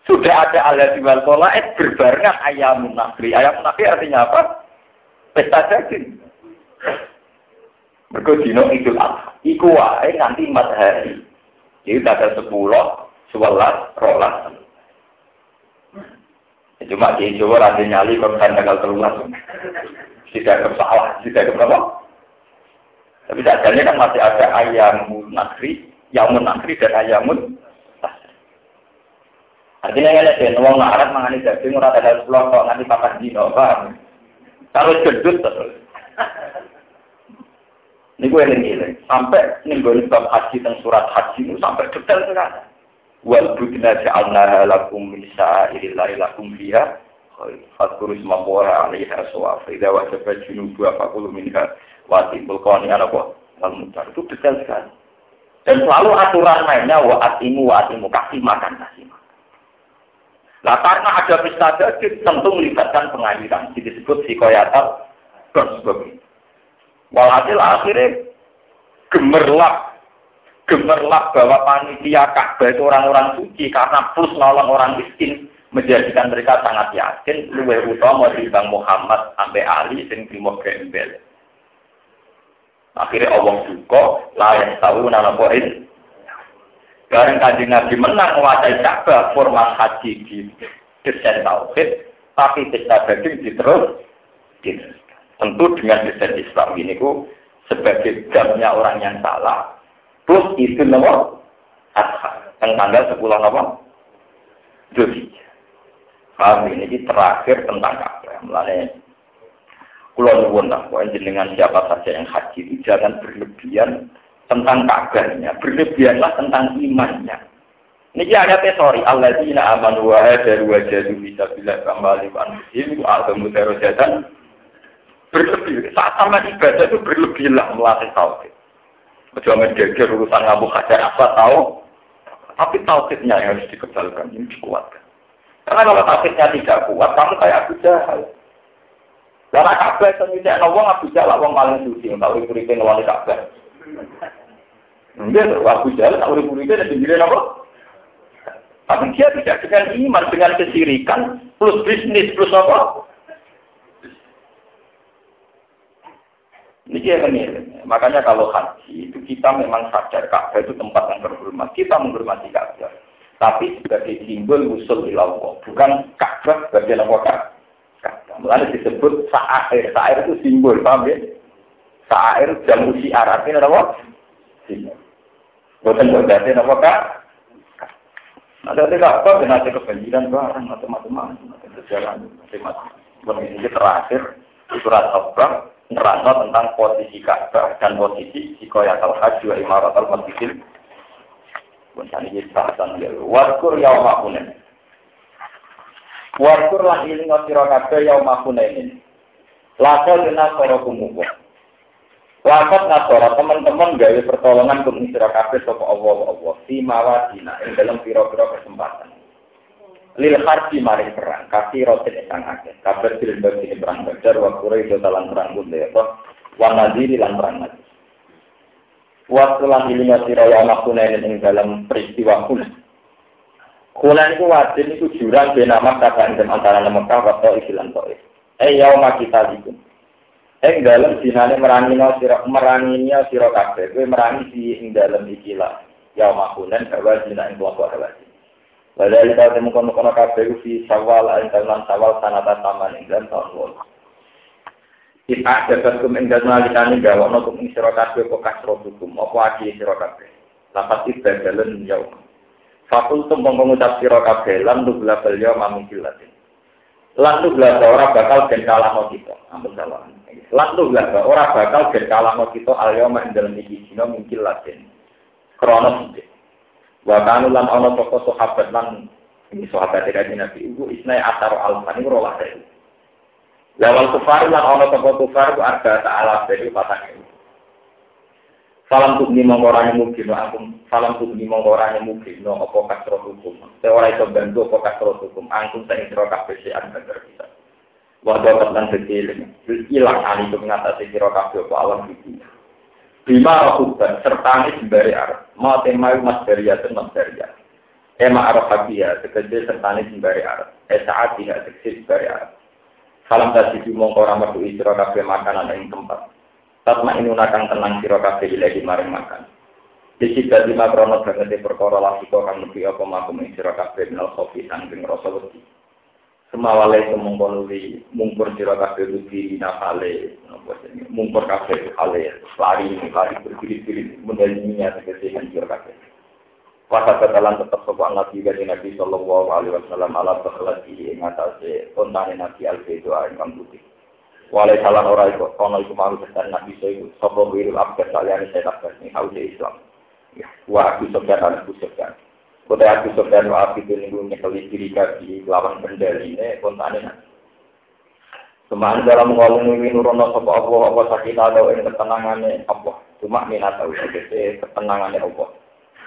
Sudah ada al-hadiah wal eh berbarengan ayam munafri. Ayam munafri artinya apa? Pesta daging. Mereka dino idul adha. Iku wae empat hari. Jadi tanggal sepuluh, sebelas, rolas. Cuma di Jawa ada nyali kalau tanggal terluas. Tidak ada salah, tidak ada apa. Tapi seadanya kan masih ada ayam nakri, yamun nakri dan ayamun Artinya ya ada uang ngarat mangani daging ora ada pulau kok nanti pakai dino paham. Kalau gendut terus. Ini gue yang ini sampai nih gue bab haji dan surat haji itu sampai detail sekali. Wal budna ja'alna lakum min sa'irillahi lakum fiha Fadkuru isma kuwa alaiha suwa Faidah wajabat junubu apakulu minha Wati bulkoni apa? Al-Mutar. Itu detail sekali. Dan selalu aturan mainnya wa atimu atimu. Kasih makan, kasih makan. Nah karena ada pesta daging tentu melibatkan pengadilan. Disebut psikoyatal dan sebagainya. Walhasil akhirnya gemerlap gemerlap bahwa panitia Ka'bah itu orang-orang suci karena plus nolong orang miskin menjadikan mereka sangat yakin luwe utama di Bang Muhammad sampai Ali sing trimo gembel. Akhirnya Allah suka layak tahu nana poin. Bareng kaji Nabi menang menguasai Ka'bah format haji di desain tauhid, tapi pesta daging diterus, Tentu dengan desain Islam ini ku sebagai jamnya orang yang salah. Plus itu nomor yang tanggal sepuluh nomor Jadi, kami ini terakhir tentang Ka'bah. Mulanya Kulo nuwun lah, jenengan siapa saja yang haji itu jangan berlebihan tentang kabarnya, berlebihanlah tentang imannya. Ini ada tesori, Allah tina aman wa hajaru wa jadu bisa bila kembali anfusim wa adamu darajatan berlebih. Saat sama ibadah itu berlebihlah melatih tauhid. Jangan geger urusan ngabu hajar apa tahu. Tapi tauhidnya yang harus dikembalikan, ini dikuatkan. Karena kalau tauhidnya tidak kuat, kamu kayak Abu Jahal. Karena itu tidak nawang Abu Jahal, wong paling suci, kalau urip-uripin wali Ka'bah. Mungkin Abu Jahal, kalau urip-uripin ada sendiri apa? Tapi dia tidak dengan iman, dengan kesirikan, plus bisnis, plus apa? Ini dia ini. Makanya kalau haji itu kita memang sadar Ka'bah itu tempat yang terhormat. Kita menghormati Ka'bah. Tapi sebagai simbol usul ilallah. Bukan Ka'bah sebagai apa Ka'bah. Mulanya disebut sa'air. Sa'air itu simbol, paham ya? Sa'air jam usi Arabnya apa? Simbol. Bukan berarti apa Kak? Ada Ka'bah dan ada kebanjiran barang macam-macam. Macam-macam. Macam-macam. Ini terakhir. Surat Al-Baqarah nerangno tentang posisi Ka'bah dan posisi Sikoyat al-Hajj wa Imarat al-Masjidil. Pun ini bahasan ya. Waskur yauma hunain. Waskur lan iling sira kabeh yauma hunain. Lakon dina sira kumuwa. Lakon nasara teman-teman gawe pertolongan untuk sira kabeh sapa Allah Allah. Fi mawadina ing dalam pira-pira kesempatan lil harbi maring perang kasih rotin ingkang akeh kabar silin bagi perang badar wa kurai do dalan perang apa wa nadiri lan perang nadiri Waktu lan ilinga sira ya makuna ing dalam peristiwa kuna. Kuna itu wajib itu jurang ben amat kapan dan antara Mekah wa Taif lan Taif. Eh yauma kita iku. Ing dalam dinane merangino sira meranginya sira kabeh kowe merangi di ing dalam ikilah yauma kunan bahwa dina ing kelompok hawaji. Padahal kita temu kono-kono kabeh fi sawal ayin dalam sawal sanata taman ing dalam tahun wol. Kita ada kum ing dalam alikane gawa no kum ing sira kabeh kok kasro hukum apa aki sira kabeh. Lapat ibadalan jauh. Fakul tum mengucap sira kabeh lan nubla bel yo mamungkil latin. Lan nubla ora bakal den kalahno kita. Ampun salah. Lan nubla ora bakal den kalahno kita al yo ing dalam iki dina mungkil latin. Kronos Wa kanu lan ana toko sahabat lan ini sahabat dari Nabi Ibu isnai asar alfan ini rolah dari. Lawal kufar lan ana toko kufar ku arba ta'ala dari patang. Salam tuh ni mengorangnya mungkin, aku salam tuh ni mengorangnya mungkin, no apa kasro hukum. Seorang itu bantu apa kasro hukum, angkum saya siro kafe si anda kita. Wadah tentang kecil, hilang itu mengatasi siro kafe apa alam itu. Bima rohuban, serta ini sembari Arab. Mau temai mas beria dan mas beria. Ema Arab habia, sekejap serta ini sembari Arab. Eh saat tidak sekejap sembari Arab. Salam tadi di mongko ramah tu isro kafe makanan yang tempat. Tatma ini nakang tenang siro kafe di maring makan. Di sini lima krono banget di perkara lagi kok kang lebih apa makum isro kafe minal kopi sangking rasa wedi. Semawale semongko nuli mungkur sira kabeh rugi nafale mungkur kabeh hale lari lari berbirit-birit mendalinya tegese kan sira kabeh. Wasa katalan tetap sopan Nabi dari Nabi Sallallahu Alaihi Wasallam ala berlati ing atase ontane Nabi Al-Bedo ingkang putih. Walai salah ora iku kono iku mau kesan Nabi Sallallahu sapa wirul abad saliyane saya abad ning Islam. Wa aku sopan Abu Sufyan. Kota aku Sofyan wa Abi itu minggu nyekeli diri kaki lawan kendali ini kontane Cuma dalam ngomong ini nurono sopo Allah, Allah sakit ada yang ketenangannya Allah. Cuma minat tahu sebagai ketenangannya Allah.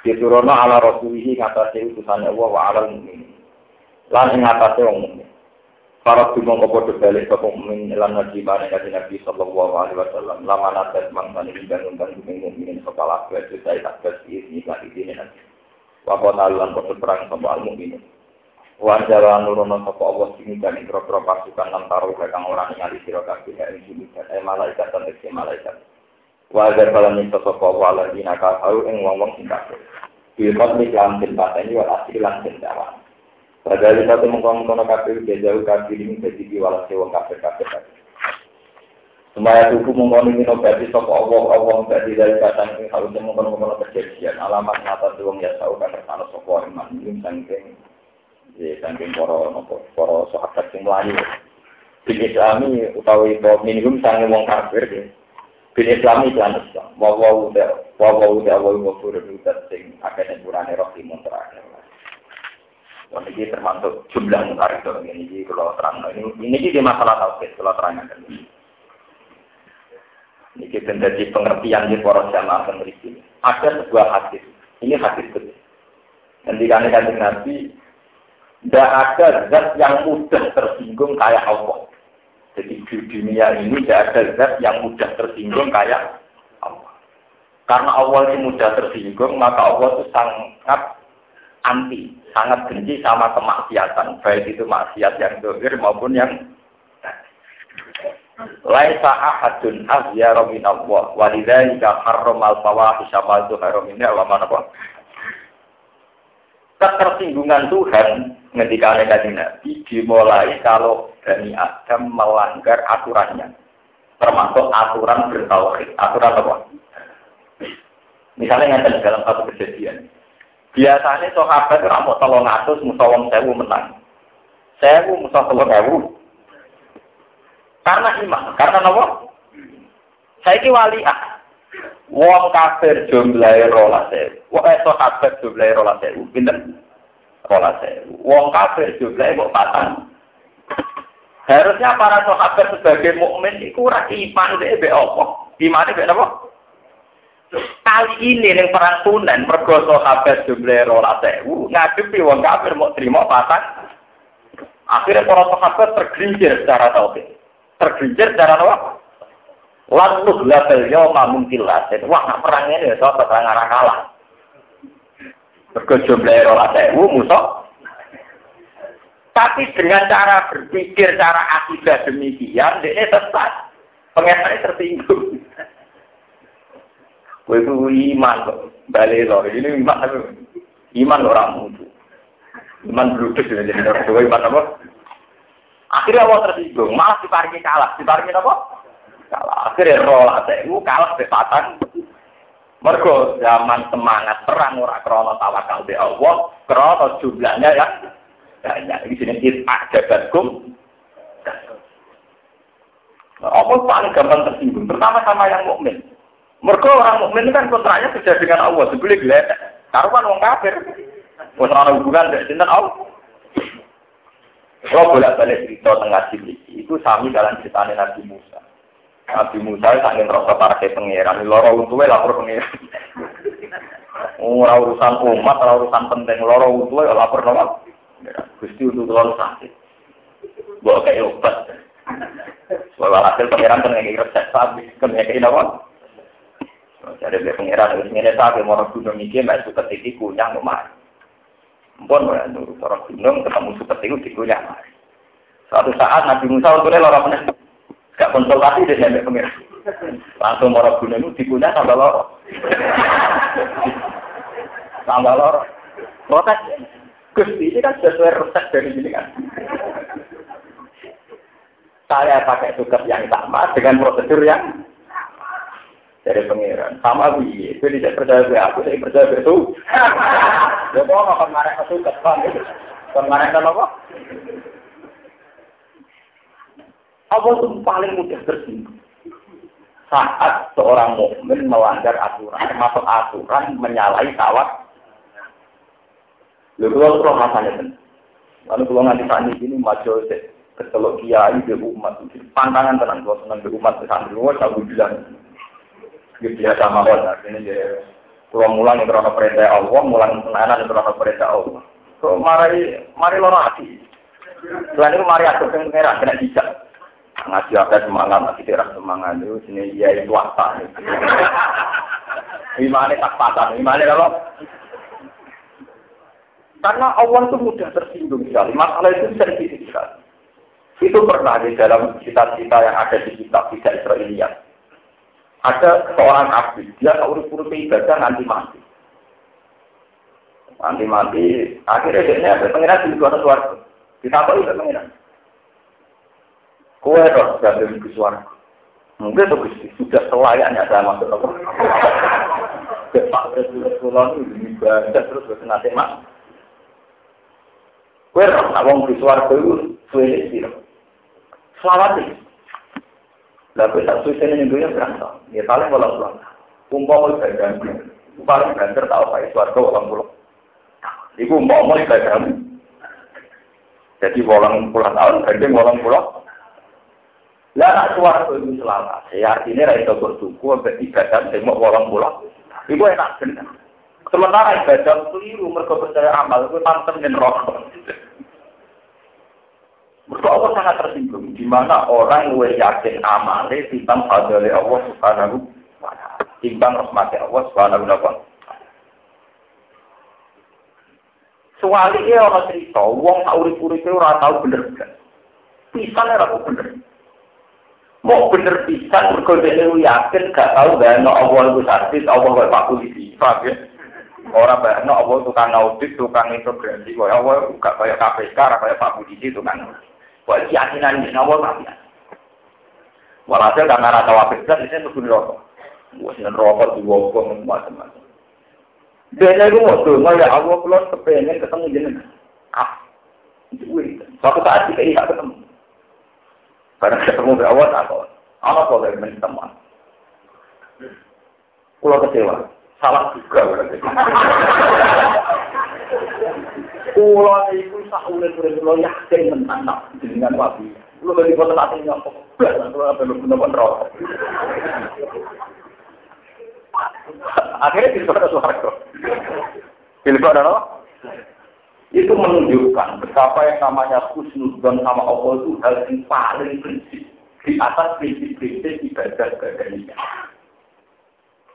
Diturono ala rasulihi ngatasi utusan Allah wa ala mu'min. Lan ing ngatasi wong mu'min. Para dumong kopo debalik sopo mu'min lan nabi mana kasih Nabi sallallahu alaihi wasallam. Lama natas mangsa ini bangun-bangun mu'min sopo laku itu saya tak kasih ini lagi ini nanti. Wapo nalan kota perang sama al mukmin. Wajara nurono sapa Allah sing dan ikro-ikro pasukan lan taruh kang ora ningali sira kabeh ing sini eh malaikat dan ing malaikat. Wajar kalau ning sapa Allah lan dina kafir ing wong-wong sing kafir. Bilmat ni lan den pateni wa asli lan den dawa. Padahal itu mengkono-kono kafir jauh kafir ini jadi diwalas wong kafir kafir. Semaya tubuh mengkono ini berarti sopo Allah Allah berarti dari kata ini harus mengkono mengkono kejadian alamat mata tuang ya tahu kan sana sopo iman ini sangking ya sangking poro nopo poro sahabat yang melayu. Bin Islami utawi bahwa minimum sange wong kafir ya. Bin Islami iklan Islam. Wawa udah wawa udah wawa wafur udah sing akhirnya kurane rohimun terakhir. Wah, ini termasuk jumlah mutarik ini kalau terang. Ini ini di masalah tauhid kalau terangkan ini. Ini menjadi pengertian di poros jamaah peneliti. Ada sebuah hadis. Ini hadis betul. Ketika kanjeng Nabi, tidak ada zat yang mudah tersinggung kayak Allah. Jadi di dunia ini tidak ada zat yang mudah tersinggung kayak Allah. Karena Allah ini mudah tersinggung, maka Allah itu sangat anti, sangat benci sama kemaksiatan. Baik itu maksiat yang dohir maupun yang Laisa ahadun ahyara min Allah wa lidzalika harramal fawahisha ma dzahara minha wa ma Ketersinggungan Tuhan ketika kanjeng Nabi dimulai kalau Bani Adam melanggar aturannya. Termasuk aturan bertauhid. Aturan apa? Misalnya yang dalam satu kejadian. Biasanya sahabat itu mau tolong atus, musuh wong sewu menang. Sewu musuh tolong ewu, karena iman, karena apa? Saya ki wali ah. Wong kafir jumlahe rolas Wong eh sahabat jumlahe rolas sewu. Pinten? Rolas Wong kafir jumlahe kok patang. Harusnya para sahabat sebagai mukmin itu ora iman dhewe be apa? Imane be apa? Kali ini yang perang tunen mergo sahabat jumlahe rolas sewu ngadepi wong kafir mau terima patang. Akhirnya para sahabat tergelincir secara tauhid tergelincir cara apa? Lalu label yo mungkin lah. Wah, nak perang ini ya, perang arah kalah. Mergo jumlah ora sewu musuh. Tapi dengan cara berpikir, cara akidah demikian, dia sesat. Pengesannya tersinggung. Kue itu iman kok. Balik loh. Ini iman. Iman orang mutu. Iman berlutut. Jadi orang iman apa? Akhirnya Allah tersinggung, malah diparingi kalah. Diparingi apa? Kalah. Akhirnya roh itu kalah bepatan. Mergo zaman semangat perang ora krono tawakal di Allah, krono jumlahnya ya banyak. Di sini kita jabatkum. Apa paling gampang tersinggung? Pertama sama yang mukmin. Mergo orang mukmin kan kontraknya kerja dengan Allah, sebeli gledek. Karuan wong kafir. Wong ora hubungan dengan Allah. Kalau boleh balik cerita tengah sini, itu sami dalam cerita Nabi Musa. Nabi Musa itu ingin rasa para pangeran, loro utuhe lapor pangeran. Ora urusan umat, ora urusan penting, loro utuhe lapor nama. Gusti untuk terlalu sakit. Bawa kayak obat. Soal hasil pangeran kan ngeki resep sapi, kan apa? Jadi pangeran ini ini sapi mau gunung ini, mbak suka tiki kunyah mau Mpun nurut orang gunung ketemu seperti itu dikunyah. Suatu saat Nabi Musa untuk lorong meneh. Gak konsultasi dia sampai pengiran. Langsung orang gunung itu dikunyah tambah lorong. tambah lorong. Protes. Gusti ini kan sesuai resep dari sini kan. Saya pakai tugas yang sama dengan prosedur yang dari pengiran. Sama Bu Itu tidak percaya gue aku, saya percaya gue itu. Ya kok nggak kemarin aku kepan Kemarin kan apa? Apa itu paling mudah tersinggung? Saat seorang mukmin melanggar aturan, termasuk aturan menyalahi tawak. Lalu kalau kalau rasanya kan, lalu kalau nanti tanya ini maju kecelok kiai di umat, pantangan tenang, kalau senang di umat santri, luar aku bilang, biasa mawon, artinya ya Pulau mulang yang terlalu perintah Allah, mulang tenanan yang terlalu perintah Allah. So, mari, mari loro hati. Selain itu mari aku yang merah, kena dijak. Ngaji apa semangat, ngaji terang semangat itu, sini dia itu apa. Imane tak patah, imane apa? Karena Allah itu mudah tersinggung sekali. Masalah itu sensitif sekali. Itu pernah di dalam cita-cita yang ada di kitab tidak Israeliat ada seorang abdi, dia urus-urus ibadah nanti mati. Nanti mati, akhirnya dia ada pengiran di luar suara. Kita tahu itu pengiran. Kue roh gandeng di suara. Mungkin itu sudah selayaknya saya masuk apa. Pak Rasulullah itu ibadah terus bersenate mak. Kue roh, awang di suara itu suwe sih. Selawat Lalu tak suci ini dunia berantem. Ya paling walau pulang. Umpama ibadah, paling banter tahu pak suarga walang pulang. Ibu umpama ibadah. Jadi walang tahun, gandeng walang pulang. Lah nak itu selamat. Ya artinya ra itu bersyukur ibadah semua walang pulang. Ibu enak benar. Sementara ibadah keliru mereka percaya amal itu tanten dan rokok. Mereka Allah sangat tersinggung. Di mana orang yang yakin amal timbang fadli Allah subhanahu wa ta'ala. Timbang rahmati Allah subhanahu wa ta'ala. Soalnya dia orang cerita, uang tak urip-urip orang tahu bener-bener. Pisan ora bener. Mau bener pisan mergo dhewe yakin gak tahu gak ana Allah iku sakit, Allah kok Pak Polisi. Paham ya? Ora bakno Allah tukang audit, tukang integrasi, kaya Allah gak kaya KPK, ora kaya Pak Polisi tukang. Kok keyakinan ini Allah tapi. Walhasil karena rata wapit kan ini tuh rokok. Wah, sinten rokok diwobong macam-macam. Dia itu mau tuh, ya Allah keluar ketemu jenengan. Ah, Suatu saat kita tidak ketemu. Karena ketemu di awal atau apa kok dari. Pulau kecewa, salah juga berarti. Pulau itu sahulnya sudah yakin menang dengan wabi. Dari kota latih nyokok, lu apa lu benar rokok. Akhirnya di suara suara. Pilih kok ada itu menunjukkan betapa yang namanya khusnudon sama Allah itu hal yang paling prinsip di atas prinsip-prinsip ibadah ini.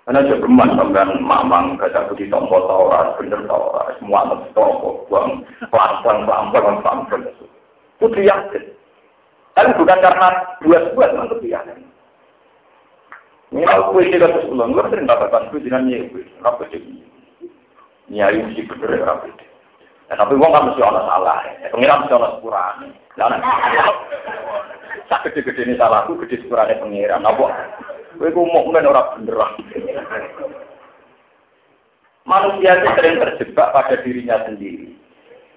Karena jegeman sampean mamang gak budi tombol taurat, bener taurat, semua anak toko, buang pelan-pelan, pelan-pelan, pelan-pelan. Itu yakin. Tapi bukan karena buat-buat, itu yakin. Ini aku isi kata sebelum, gue sering katakan, gue jinan nyewis, apa jadi? Nyari mesti bener, apa itu. Ya, tapi wong kan mesti ana salah. Pengiran mesti ana sepurane. Lah nek sak gede-gede ini salahku gede sepurane pengiran. Apa? Kowe ku mukmin ora bener. Manusia itu sering terjebak pada dirinya sendiri.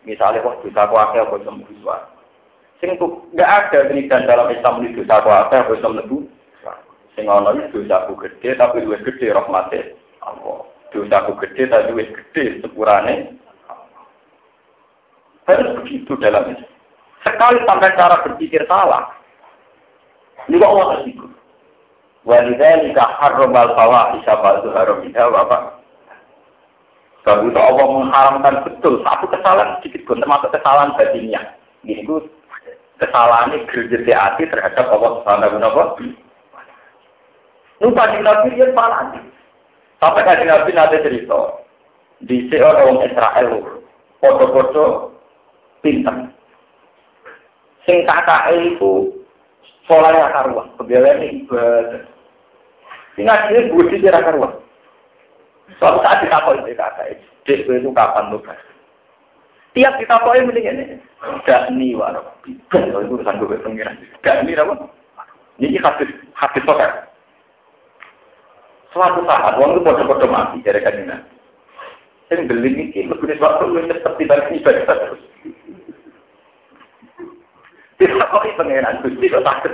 Misalnya kok dosa ku akeh apa sembuh Sing nggak ada dan dalam Islam itu dosa ku akeh apa sembuh. Sing ana itu dosa ku gede tapi luwih gede rahmate Allah. Dosa ku gede tapi luwih gede sepurane harus begitu dalam itu. Sekali sampai cara berpikir salah, ini kok Allah tersinggung. Walidhalika harramal fawahisha ba'du haramidha bapak. Sebab itu Allah mengharamkan betul satu kesalahan sedikit pun termasuk kesalahan batinnya. Ini itu kesalahan ini gerjeti hati terhadap Allah Subhanahu wa. Lupa di Nabi dia salah. Sampai kajian Nabi nanti cerita. Di seorang Israel, foto-foto pinter. Sing kakake iku soleh karuan, ini ibadah. Sing akhirnya budi kira karuan. Suatu saat ditakoi itu kakak Dek itu kapan tuh Tiap ditakoi mending ini. Gak nih walau. Kalau itu gue pengiran. Gak nih apa? Ini hadis hadis sokat. Suatu saat, uang itu bodoh-bodoh mati dari kanina. Saya beli ini, lebih waktu itu seperti balik ibadah terus. Tidak kok pengenan Gusti sakit.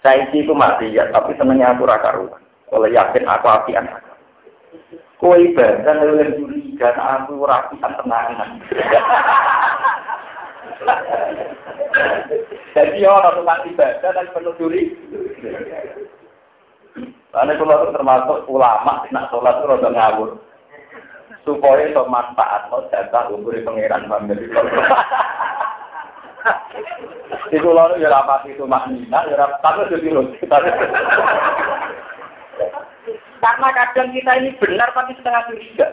Saya itu mati ya, tapi senengnya aku raka ruang. Kalau yakin aku apian. Kue ibadah oleh curiga, aku rapian tenangan. <laughs> Jadi orang tukang ibadah dan penuh curi. Karena kalau termasuk ulama, nak sholat itu rada ngawur. Supaya itu manfaat, mau jatah umur pengiran family. <laughs> <laughs> Itu lalu ya rapat itu maknina, ya rapat tapi jadi Karena kadang kita ini benar tapi setengah curiga.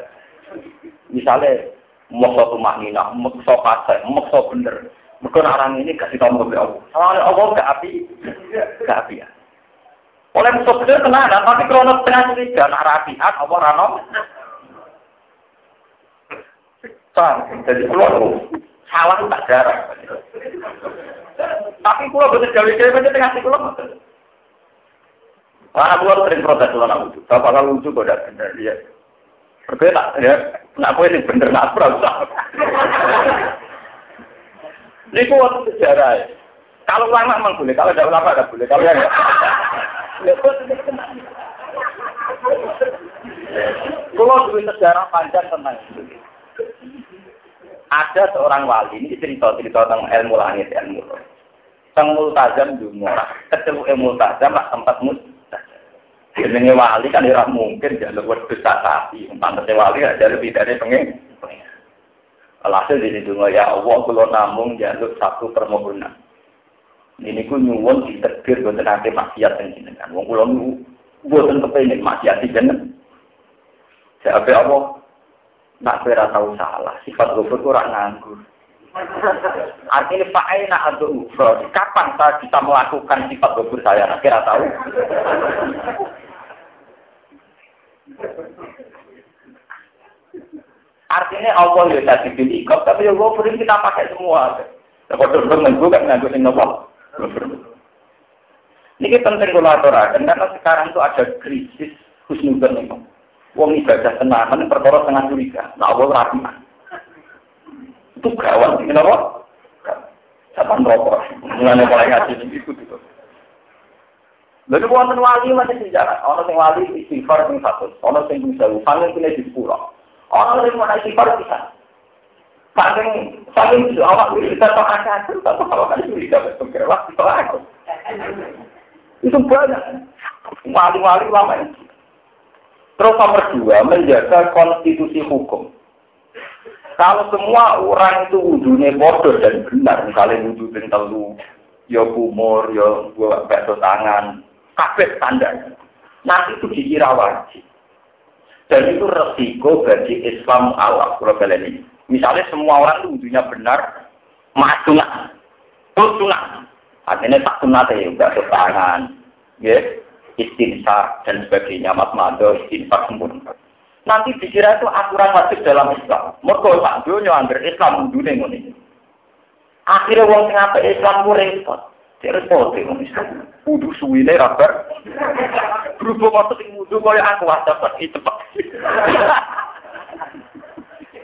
Misalnya, mau suatu maknina, kasih, mau so bener. Mungkin orang ini kasih tahu mobil Allah. Soalnya Allah gak api, gak api ya. Oleh musuh bener kena, tapi kalau setengah curiga, nak rapian, Allah rano. Jadi keluar salah tak jarang. Tapi pulau betul gawe-gawe aja tengah pulau. Karena pulau sering protes kalau nak lucu. Bapak kalau lucu kok tidak benar ya. Berbeda ya. Nak kue sih bener nak usah. Ini kuat sejarah. Ya. Kalau lama memang boleh, kalau tidak lama tidak boleh. Kalau yang Kalau dulu sejarah panjang tentang itu ada seorang wali ini cerita cerita tentang ilmu langit ilmu tentang multazam dunia ketemu multazam lah tempat multazam Jenenge wali kan ora mungkin jaluk wedhus tak sapi. Pantese wali ada lebih dari pengen. Alhasil di situ ya Allah kula namung jaluk satu permohonan. Ini ku nyuwun ditetir boten ate maksiat ten jenengan. Wong kula nu boten kepengin maksiat jenengan. Sebab Allah nak kira tahu salah, sifat gofur kurang nganggur. Artinya fa'aina atau Kapan saya bisa melakukan sifat gofur saya? Kira tahu. Artinya Allah ya tadi pilih ikut, tapi ya gofur kita pakai semua. Kalau dulu minggu kan nganggur sing nopo. Ini penting kalau aturakan karena sekarang itu ada krisis husnuzon ini. Wong ibadah tenanan perkara tengah curiga. Nah, Allah rahmat. Itu gawat, ini apa? Siapa rokok? Mulanya mulai ngaji itu gitu. Lalu wonten wali masih sejarah. Orang yang wali istighfar yang satu. Orang yang bisa sangat kena di sepuluh. Orang yang mana istighfar bisa. Saking saking awak kita tak akan tapi kalau kan bisa berpikir waktu itu aku. Itu banyak. Wali-wali lama itu. Terus nomor dua, menjaga konstitusi hukum. Kalau semua orang itu wudhunya bodoh dan benar, misalnya wudhu telu, ya kumur, ya buat bakso tangan, kabeh standar. Nanti itu dikira wajib. Dan itu resiko bagi Islam kalian ini. Misalnya semua orang itu wudhunya benar, masuklah, sunat. Artinya tak sunat ya, bakso tangan, ya, istinsa dan sebagainya, mas mado, istinsa sempurna. Nanti dikira itu aturan wajib dalam Islam. Mereka tak dunia hampir Islam dunia ini. Akhirnya wong sing apik Islam ku repot. Dia repot wong Islam. Kudu suwine rabar. Berhubung waktu sing wudu kaya aku dapat cepet. <laughs>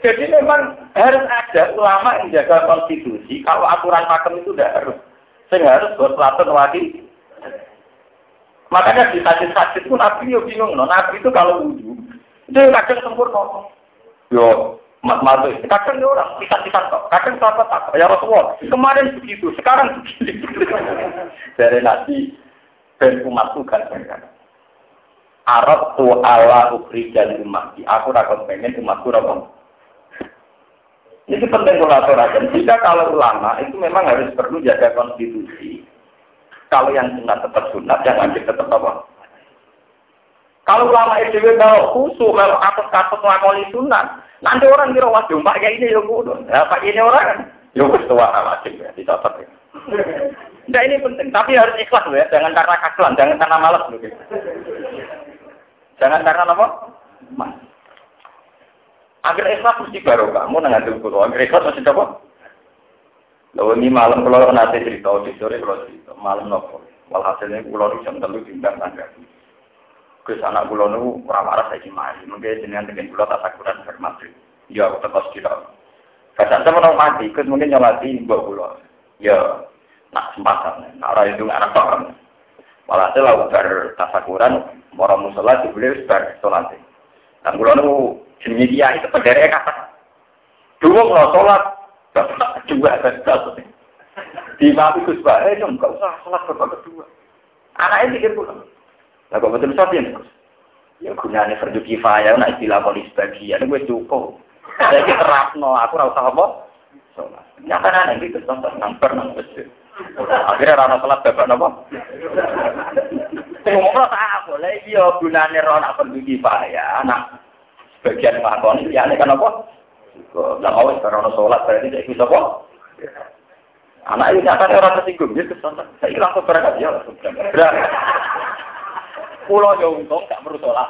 Jadi memang harus ada ulama yang jaga konstitusi. Kalau aturan pakem itu tidak harus. Saya harus berpelaton lagi. Makanya di hadis-hadis pun Nabi yo bingung. No. Nabi itu kalau wudhu, itu kadang sempurna. Yo, mat matu. Kadang dia orang pisan-pisan kok. Kadang sahabat tak. Ya Rasulullah, kemarin begitu, sekarang begitu. <laughs> Dari Nabi dan umat kan Arab tu ala ukri dan umat. Aku rakon pengen umatku rakon. Ini penting kolaborasi. Jika kalau ulama itu memang harus perlu jaga konstitusi. Kalau yang sunat tetap sunat, yang wajib tetap apa? Kalau ulama itu mau khusus, kalau kasus-kasus ngelakoni sunat, nanti orang kira wajib, Pak ya ini ya kudu. Ya Pak ini orang kan, ya tua wajib ya, dicatat ya. Nah ini penting, tapi harus ikhlas loh ya, jangan karena kagelan, jangan karena malas loh. Jangan karena apa? Mas. Agar ikhlas mesti baru kamu nanti kulo, agar ikhlas mesti apa? Lalu ini malam kalau nanti cerita, di sore kalau cerita, malam nopo. Walhasilnya kulo jam telu diundang tangga. Terus anak kulo nu orang marah saya mati. Mungkin jenengan dengan kulo tak takutan hormat. Ya aku tetap tidak. Kadang saya mau mati, terus mungkin nyolati mbak kulo. Ya, nak sempatan. Nak orang itu nggak apa Walhasil aku bar tasakuran, orang musola dibeli bar sholat. Dan kulo nu jenis dia itu pendere kata. Dulu kalau sholat, bapak kedua dan Di mati Gus eh dong, nggak usah sholat bapak kedua. Anaknya pikir pulang. Lah kok betul sopin? Ya gunanya fardu kifayah nek istilah polis bagian gue cukup. Saiki terapno aku ora usah apa? Salat. Nyatane nek iki contoh nang nang. Akhirnya rana salat bapak napa? Ngomong tak boleh iya gunane rana fardu kifayah anak sebagian lakon ya kan apa? Lah awes karena sholat berarti tidak bisa apa? Anak ini nyatanya orang tersinggung, dia ke sana. Saya langsung berangkat, ya langsung. Pulau jauh untung, gak perlu sholat.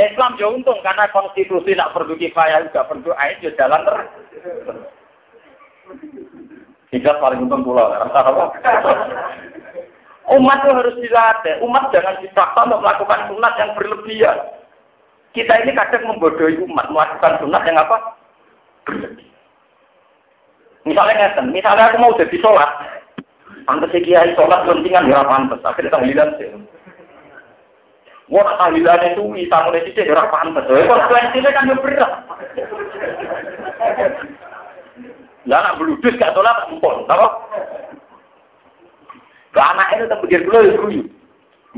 Islam jauh untung karena konstitusi nak perlu kifayah juga perlu air ya jalan ter. Tiga paling untung pulau, apa? Umat itu harus dilatih. Umat jangan dipaksa untuk melakukan sunat yang berlebihan. Kita ini kadang membodohi umat melakukan sunat yang apa? Berlebihan. Misalnya ngeten, misalnya aku mau jadi sholat, pantas kiai sholat pentingan ya pantas, akhirnya tahlilan sih. Wah, tahlilan itu bisa mulai sih ya pantas. Konsekuensinya kan berat. Lah anak beludus gak sholat, empon, apa? Lah anak itu tak pikir dulu ya.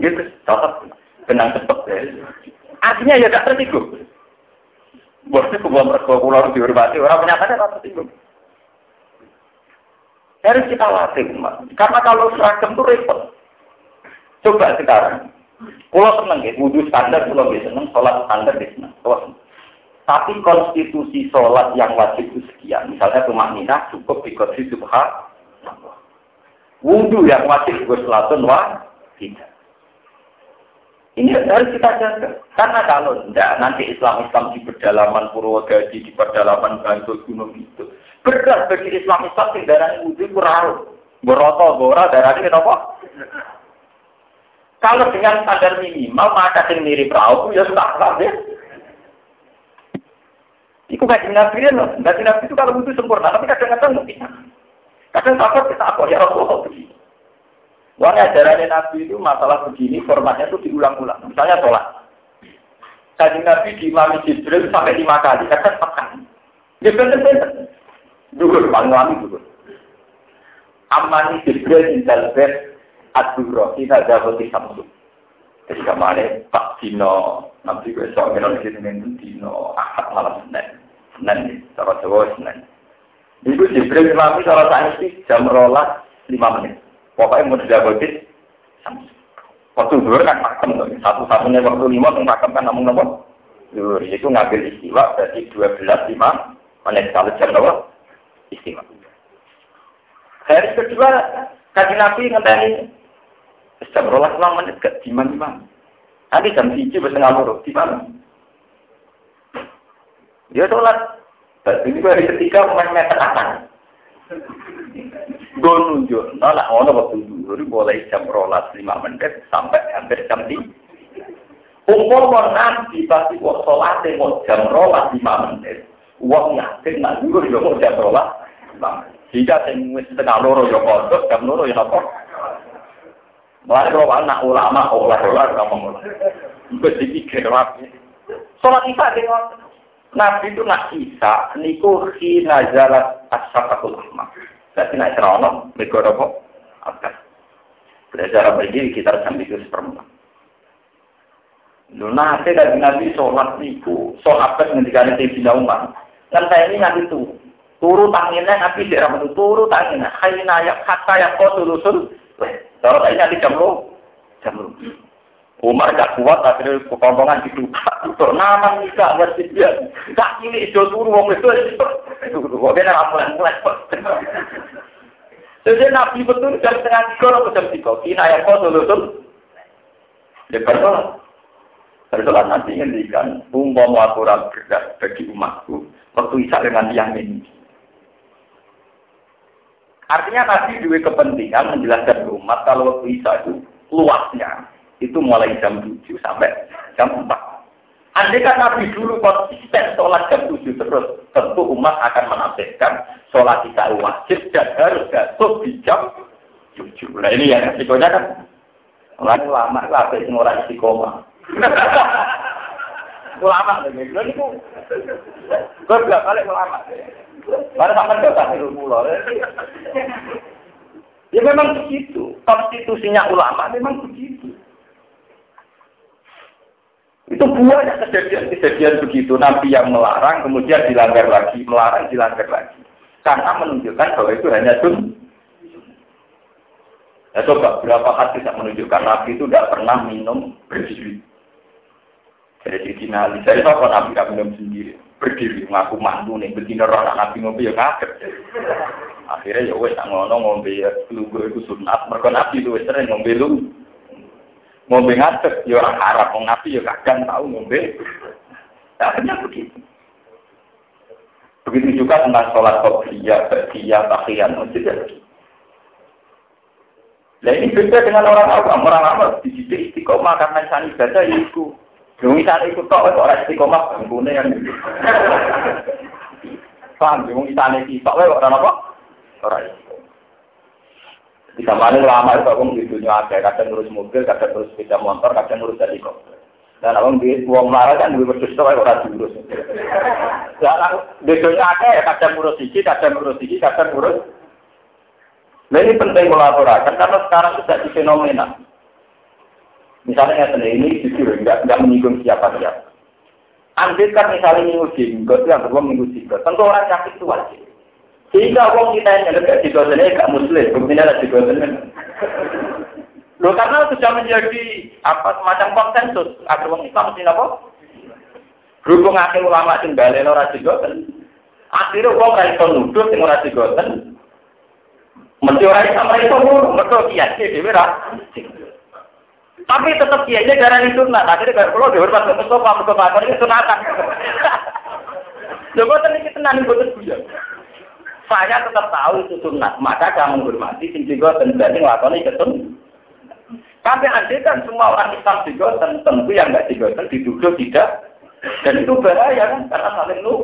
Gitu, cocok. Benang cepet ya. Artinya ya gak tersinggung. Bosnya kebuang mertua pulau dihormati, orang menyatakan tak tersinggung. Harus kita latih. Karena kalau seragam itu repot. Coba sekarang. Pulau seneng ya, wudhu standar pulau bisa seneng, sholat standar bisa seneng. Tapi konstitusi sholat yang wajib itu sekian. Misalnya rumah minah cukup di konstitusi subha. Wudhu yang wajib gue selatun wah tidak. Ini harus kita jaga. Karena kalau tidak, nanti Islam-Islam di pedalaman Purwodadi, di pedalaman Bantul Gunung itu. Berat bagi Islam-Islam yang darah wudhu. Boroto, bora, darah ini apa? Kalau dengan standar minimal, maka yang mirip perahu, ya sudah lah ya. Itu kayak nabi loh. Nabi itu kalau wudhu sempurna, tapi kadang-kadang mungkin. Kadang takut kita apa ya Rasulullah. Wah ajarannya Nabi itu masalah begini, formatnya itu diulang-ulang. Misalnya sholat. Tadi Nabi di Imam Jibril sampai lima kali, kadang empat kali. Ya benar-benar. Dulu, lama dulu. Amani Jibril intel bed aduro kita jauh di Samsung. Jadi kemarin Pak Dino, nanti besok kita di sini Dino, Ahad malam Senin. Senin, cara Jawa Senin. Itu Jibril Imam cara sains jam rolas lima menit. Pokoknya mau tidak boleh Waktu dulu kan makan satu-satunya waktu lima untuk makan kan namun nomor dulu itu ngambil istiwa berarti dua belas lima menit kalau jam berapa istiwa. Hari kedua kaji nabi ngenteni jam rolas lima menit ke di mana Nanti jam tujuh bisa ngalur di mana? Dia sholat. Ini hari ketiga main meter atas. Gue nunjuk, nolak ngono waktu dulu mulai jam rolas lima menit sampai hampir jam. Umur mau nanti pasti kok sholatnya mau jam rolas lima menit. Uang yakin nak dulu ya mau jam rolas lima menit. Jika wis setengah loro ya kodok, jam loro ya apa? Mulai kalau anak ulama, olah-olah, kamu mulai. Gue dipikir lagi. Sholat isya dengan Nabi itu nak isa, niku khi nazalat asyafatul ahmad. Jadi nak cerono, mereka apa? Atas. Belajar begini kita sambil itu seperempat. Lu nanti dari Nabi sholat niku, sholat apa ketika nanti tidak umat. Dan saya ini nanti tuh, turu tanginnya Nabi di ramadhan turu tanginnya. Hai nayak kata yang kau tulusul. Kalau saya nanti jam lu, jam lu. Umar gak kuat, akhirnya kekontongan dibuka. Untuk nama nikah, masjid dia. Gak ini itu turu, wong itu. Kok dia ramuan mulai. Jadi Nabi betul jam setengah tiga atau jam tiga. Ini ayat kau solusun. Ya betul. Bersolat nanti ngendikan, umpam aturan berdak bagi umatku. Waktu isak dengan tiang ini. Artinya Nabi juga kepentingan menjelaskan umat kalau waktu isak itu luasnya itu mulai jam 7 sampai jam 4. Andai kan Nabi dulu konsisten sholat jam 7 terus, tentu umat akan menafsirkan sholat kita wajib dan harus jatuh di jam 7. Nah ini yang resikonya kan. Lalu lama lah, yang orang istiqomah. <laughs> ulama lagi, kok. Gue gak balik ulama. Baru sampai ke tak ilmu Ya memang begitu. Konstitusinya ulama memang begitu. Itu banyak kejadian-kejadian begitu. Nabi yang melarang, kemudian dilanggar lagi, melarang, dilanggar lagi. Karena menunjukkan bahwa itu hanya sun. Ya coba, berapa hadis yang menunjukkan Nabi itu tidak pernah minum berdiri. Jadi dinali, saya tahu Nabi tidak minum sendiri. Berdiri, ngaku mantu nih, betina orang Nabi ngombe ya ngaget. Akhirnya ya wes ngono ngombe ya, lu itu sunat. Mereka Nabi itu sering ngombe ngombe ngadeg ya orang Arab wong Nabi ya kadang tahu ngombe akhirnya begitu begitu juga tentang sholat qobliyah, ba'diyah, tahiyan masjid Nah ini beda dengan orang awam, orang awam di situ istiqomah karena sana ibadah ya itu. Sana itu tok orang istiqomah bangunnya yang <laughs> itu. Paham, yang sana itu tok orang apa? Orang Di mana lama itu aku dunia ada, kadang ngurus mobil, kadang ngurus sepeda motor, kadang ngurus helikopter. Dan aku di uang marah kan dua berdua itu orang diurus. Dan aku ada ya kadang ngurus iki, kadang ngurus iki, kadang ngurus. Ini penting kolaborasi karena sekarang sudah di fenomena. Misalnya yang ini jujur, nggak nggak menyinggung siapa siapa. Andai kan misalnya minggu jenggot, yang beruang minggu tentu orang sakit itu wajib. Sehingga orang kita yang ada di ini gak muslim, kemudian ada di ini. Loh karena sudah menjadi apa semacam konsensus, agar orang Islam mesti apa? Berhubung akhir ulama sing balen ora jigoten. Akhirnya wong ra iso nuduh sing ora jigoten. Mesti ora iso mereka ngono, mergo kiai dhewe ra. Tapi tetap kiainya darah itu sunat. Akhirnya kayak pulau dihormat ke Mustafa, Pak ini sunatan. Coba tadi kita nanti buat bujuk. Saya tetap tahu itu sunat, maka kamu menghormati sing juga tendani ngelakoni ketun. Tapi andai kan semua orang Islam juga tentu yang nggak digoten dituduh tidak dan itu bahaya kan karena saling lu.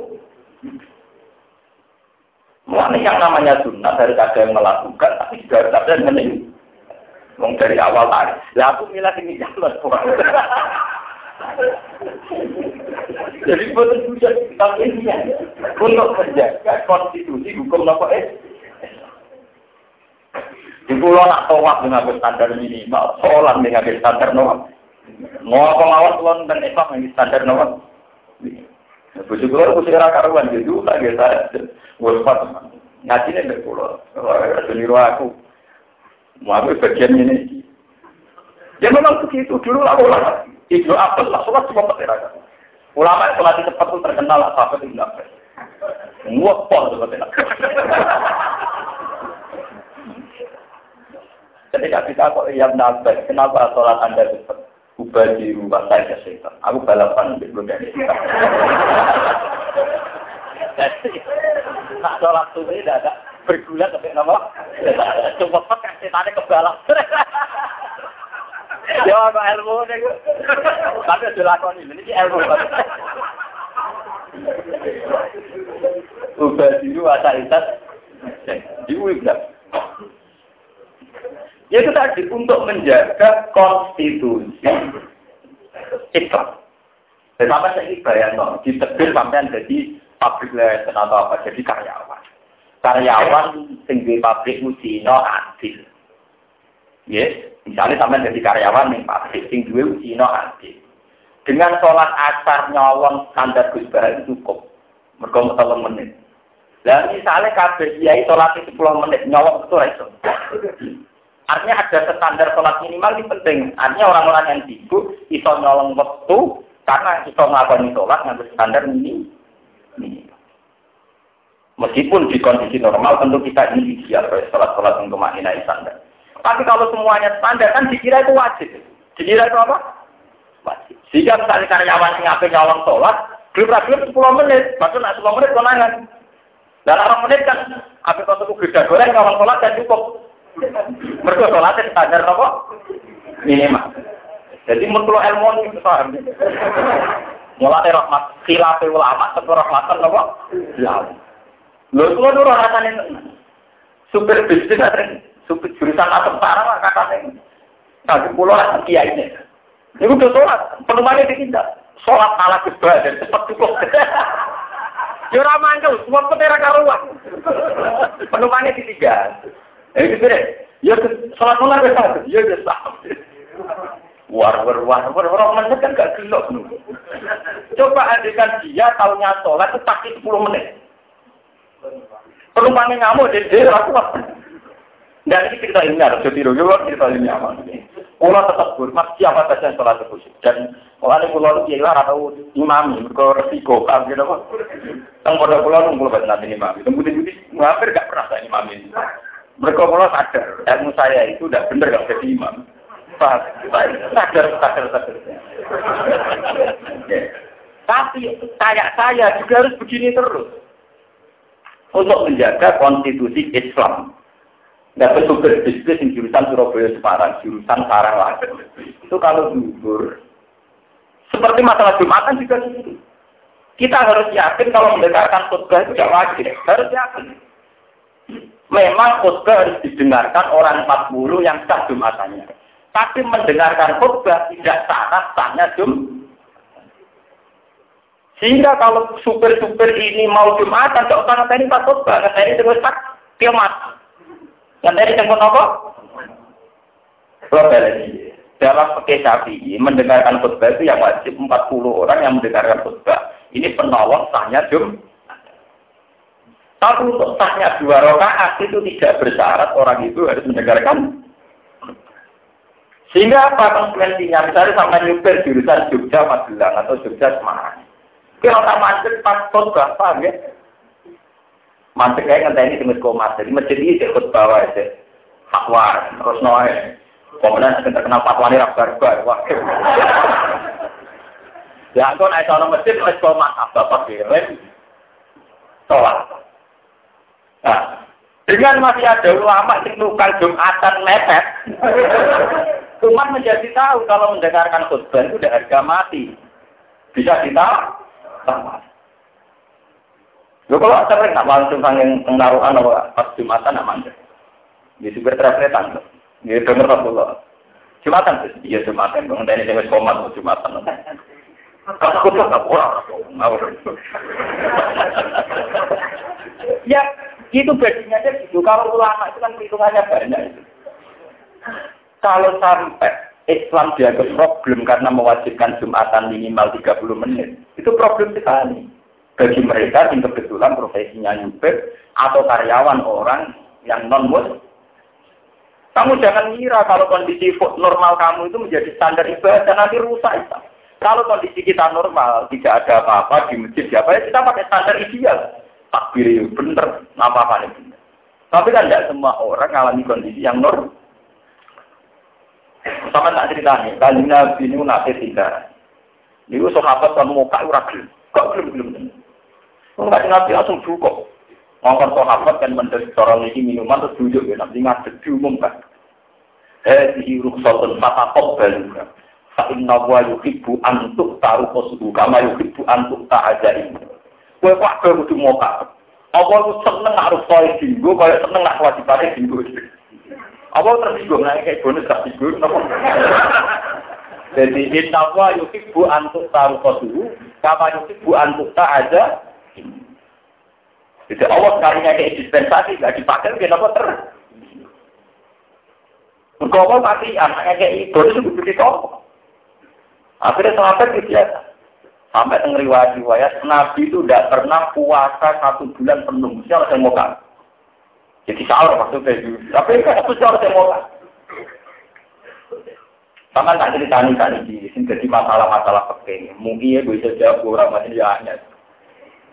Mulai yang namanya sunnah dari ada yang melakukan tapi juga harus ada yang mening. Wong dari awal tadi. Lah aku milah ini jalan. Jadi betul juga tapi ini untuk menjaga konstitusi hukum apa eh. Di pulau nak tawaf dengan standar minimal, sholat dengan standar normal. Mau apa ngawal kulon dan Islam yang standar normal. Bujuk kulo aku sira karuan gitu saya. Wes pat ngaji nek kulo. Ora niru aku. Mau bagian ini. Ya memang begitu dulu lah. Ibnu Abbas lah sholat cuma petirakan. Ulama yang sholat cepat itu terkenal lah sahabat Ibnu Abbas. Nguapol seperti Ketika kita kok yang nabas, kenapa sholat anda cepat? ubah di rumah saya setan. Aku balapan di dari setan. Nak sholat subuh tidak ada bergulat tapi nama. Cuma pakai setannya kebalap. Ya apa ilmu nih? Tapi sudah lakon ini, ini ilmu. Ubah di rumah saya Di ubah. Ya itu tadi untuk menjaga konstitusi Islam. Sampai saya bayang no, di tebel sampai jadi pabrik lesen atau apa, jadi karyawan. Karyawan tinggi pabrik Usino adil. Yes, misalnya sampai jadi karyawan nih pabrik, sing duwe Usino adil. Dengan sholat asar nyawang standar Gus itu cukup. Mereka telung menit. Dan misalnya kabeh kiai sholat 10 menit nyawang itu itu. Artinya ada standar sholat minimal ini penting. Artinya orang-orang yang sibuk iso nyolong waktu karena iso ngakoni sholat ngambil standar ini. Meskipun di kondisi normal tentu kita ini ideal sholat-sholat untuk maknai standar. Tapi kalau semuanya standar kan dikira itu wajib. Dikira itu apa? Wajib. Jika misalnya karyawan yang ngapain nyolong sholat, belum sepuluh menit, maksudnya 10 menit konangan. Dalam 8 menit kan, apa kalau tuh geda goreng nyolong sholat dan cukup. Mereka sholatnya standar apa? Minimal. Jadi menurut ilmu ini paham. Mulai rahmat khilaf ulama atau rahmatan apa? Ya. Lho itu orang rasanya super bisnis super jurusan atau parah lah katanya. Satu pulau lah kiai ini. Ini udah sholat, penumpangnya dikinta. Sholat malah kebal dan cepat cukup. <laughs> Ya ora mangkel, semua petera karuan. Penumpangnya tiga. Eh, gitu. Ya, sholat mulai besar. Ya, besar. War, war, war, war, war, menit kan gak gelok. Coba adekan dia tahunya sholat itu pasti 10 menit. Penumpangnya ngamuk, jadi dia Dan ini cerita ini harus ditiru juga cerita ini apa. Kulo tetap hormat siapa saja yang sholat terus. Dan kalau kulo itu ya atau imam, ke resiko, kan gitu kok. Tang pada kulo nunggu banget nanti imam. Kemudian jadi hampir gak pernah saya imam ini. Mereka kalau sadar, ilmu saya itu udah bener gak jadi imam. Sadar, sadar, sadar. Tapi kayak saya juga harus begini terus. Untuk menjaga konstitusi Islam. Nggak betul berbisnis di jurusan Surabaya Semarang, jurusan Sarang lagi. Itu kalau gugur. Seperti masalah Jumatan juga begitu. Kita harus yakin kalau mendengarkan khutbah itu tidak wajib. Harus yakin memang khutbah harus didengarkan orang 40 yang sah Jumatannya. Tapi mendengarkan khutbah tidak sah sahnya Jum. Sehingga kalau supir-supir ini mau Jumatan, tidak usah ngeteni pas khutbah, ngeteni terus tak kiamat. Ngeteni tengkon apa? Kalau dalam pakai Syafi'i mendengarkan khutbah itu yang wajib 40 orang yang mendengarkan khutbah. Ini penolong sahnya Jum. Tapi untuk sahnya dua rakaat itu tidak bersyarat orang itu harus mendengarkan. Sehingga apa konsekuensinya? Misalnya sama nyupir jurusan Jogja Magelang atau Jogja Semarang. Kalau macet pas khutbah, paham ya? Mantek kayak ngenteni di masjid macet. Di masjid ini ikut bawa aja. Fatwa, terus noe. Kemudian terkenal fatwa ini rabar-bar. Wah. <laughs> Ya, aku naik sana masjid, masjid komat. Bapak kirim. Tolak. Nah, dengan masih ada ulama yang tukang Jumatan mepet, <laughs> umat menjadi tahu kalau mendengarkan khutbah itu udah harga mati. Bisa kita Lo kalau saya nggak langsung yang penaruhan atau pas jumatan nggak manja. Di super translatan. Dia dengar Rasulullah. Jumatan sih, iya jumatan. Bang dari saya komat jumatan. Kalau aku tuh nggak boleh. Ya, itu bedanya aja gitu. Kalau ulama itu kan perhitungannya banyak. Kalau sampai Islam dianggap problem karena mewajibkan Jumatan minimal 30 menit, itu problem sekali. Bagi mereka yang kebetulan profesinya nyupir atau karyawan orang yang non muslim kamu jangan ngira kalau kondisi normal kamu itu menjadi standar ibadah nanti rusak itu. Kalau kondisi kita normal, tidak ada apa-apa di masjid, siapa ya kita pakai standar ideal takbir bener, apa apa bener. Tapi kan tidak semua orang mengalami kondisi yang normal. Sama tak ceritanya, kali Nabi ini nanti tidak. Ini sahabat kan mau kak ura kok belum belum. Enggak Nabi langsung cukup. Ngomong sahabat kan mendesak orang ini minuman terus duduk ya, nanti ngadeg diumumkan. Hadihi rukhsatun fatakok baluka. Fa'inna wa yuhibbu antuk taruh kosuhu kama yuhibbu antuk ta'ajain. Kowe kok kowe kudu moka. Apa aku seneng harus kowe dinggo, kowe seneng nak wajibane dinggo. Apa tersinggung nek kayak bonus gak? Jadi inna wa yuhibbu antuk taruh kosuhu kama yuhibbu antuk ta'aja. Jadi Allah sekalinya kayak dispensasi gak dipakai kenapa ter? Mereka pasti anaknya kayak itu, itu begitu Akhirnya sahabat itu biasa. Sampai tengah riwayat Nabi itu tidak pernah puasa satu bulan penuh. Mesti harus mau Jadi sahur maksudnya itu. Tapi kan itu harus mau Sama tak cerita nih tadi di sini jadi masalah-masalah penting. Mungkin ya bisa jawab orang masih hanya.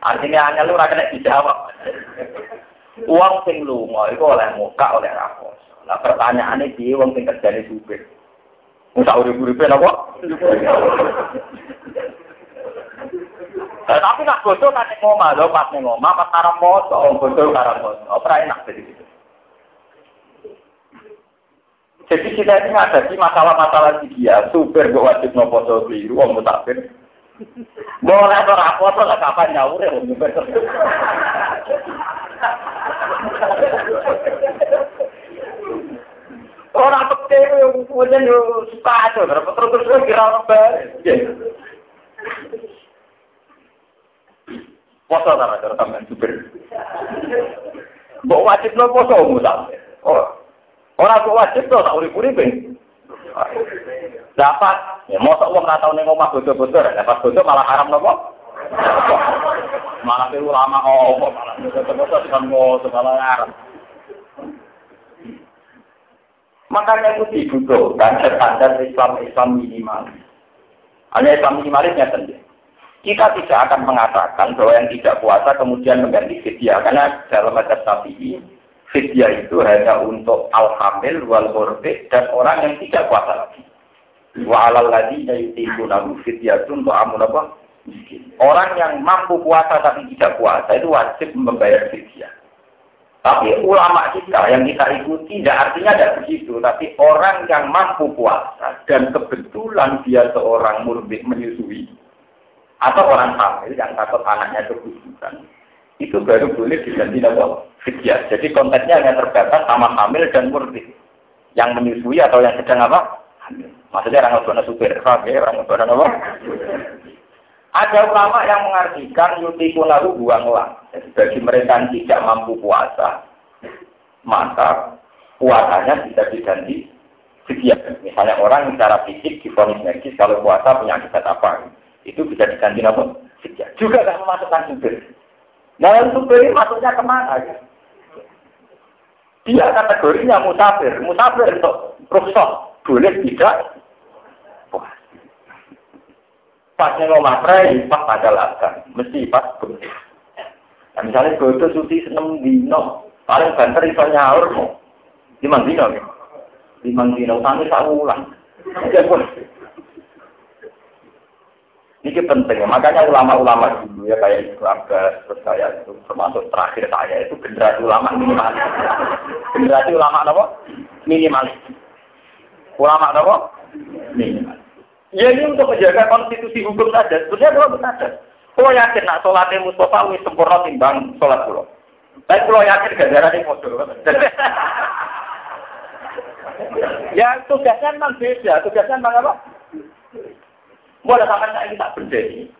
Artinya hanya lu rakyat dijawab. Uang sing mau itu oleh muka oleh rapos. Nah pertanyaannya dia uang sing kerjanya supir. Musa urip-uripe napa? Eh, tapi nak bodoh kan ning omah lho, pas ning omah pas karang foto, bodoh karang foto. Ora enak jadi gitu. Jadi kita ini ada di masalah-masalah dia, super gue wajib nopo so biru, om. Boleh apa tuh nggak kapan nyawur ya, Orang peke punya suka aja, terus terus kira orang Poso ta cara sampean supir. Mbok wajib no poso musa. Oh. Ora kok wajib to tak urip-urip Dapat, ya mosok wong ora tau ning omah bodo-bodo, dapat bodo malah haram nopo? Malah ke ulama oh, malah bodo-bodo kan ngono malah haram. Makanya itu dibutuhkan standar Islam Islam minimal. Hanya Islam minimalis sendiri. Kita tidak akan mengatakan bahwa yang tidak puasa kemudian mengganti fidya. Karena dalam mazhab Syafi'i, fidya itu hanya untuk al-hamil, wal dan orang yang tidak puasa lagi. Wa alal ladina yutiqunahu itu untuk amun apa? Orang yang mampu puasa tapi tidak puasa itu wajib membayar fidya. Tapi ulama kita yang kita ikuti tidak artinya tidak begitu. Tapi orang yang mampu puasa dan kebetulan dia seorang murbik menyusui, atau orang hamil yang takut anaknya kebutuhan itu baru boleh diganti nama fidya. Jadi konteksnya hanya terbatas sama hamil dan murni yang menyusui atau yang sedang apa? Maksudnya orang ngebona supir, ya, orang ngebona apa? Ada ulama yang mengartikan yutiku lalu buanglah. Bagi mereka yang tidak mampu puasa, maka puasanya bisa diganti sekian. Misalnya orang secara fisik difonis medis kalau puasa punya akibat apa, itu bisa diganti apa? Sekian. Juga nggak memasukkan supir. Nah, supir ini masuknya ke mana? Ya? Dia kategorinya musafir. Musafir untuk rukhsah. Boleh tidak? Pasnya ngomong pray, pas pada lakan. Mesti pas boleh. Nah, misalnya bodoh suci seneng dino. Paling banter iso nyaur. Lima dino. Ya? Lima dino. Tani tak ulang. Ini penting, makanya ulama-ulama dulu ya kayak itu Abbas, terus kayak itu termasuk terakhir saya itu generasi ulama minimalis. Generasi ulama apa? Minimalis. Ulama apa? Minimalis. Ya ini untuk menjaga konstitusi hukum saja. Sebenarnya kalau saja. Kalau yakin nak sholatnya Mustafa wis sempurna timbang sholat pulau. Tapi kalau yakin gak ini modal. <laughs> ya tugasnya memang beda. Tugasnya memang apa? Mulai sampai saya tak berdiri.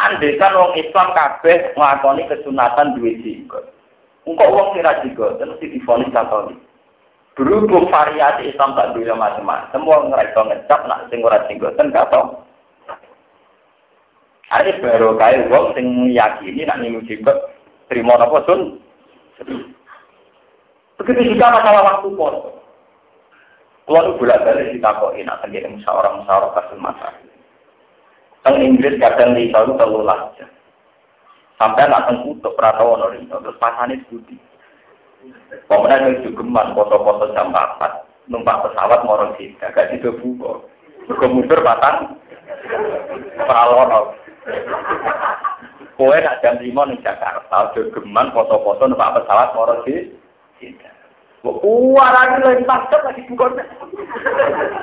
Andai kan orang Islam kabeh ngelakoni kesunatan duit jenggot. Engkau uang kira jenggot, terus difonis katolik. Berhubung variasi Islam tak dulu macam-macam, semua ngerasa ngecap nak sing ora jenggoten kata. Ada baru kaya uang sing yakini nak nyimu jenggot terima apa sun. Begitu juga masalah waktu pun. Kalau bolak balik ditakokin, nak terjadi musyawarah musyawarah kasus masalah. Teng Inggris kadang di itu telu aja. Sampai nak teng kutuk pratawa itu terus pasane budi. Pemenang yang jugeman foto-foto jam 4 numpak pesawat morong sih, gak itu buka. Kemudian batang pralono. Kowe nak jam 5 ning Jakarta, jogeman foto-foto numpak pesawat morong sih. Wah, lagi takjub lagi buka.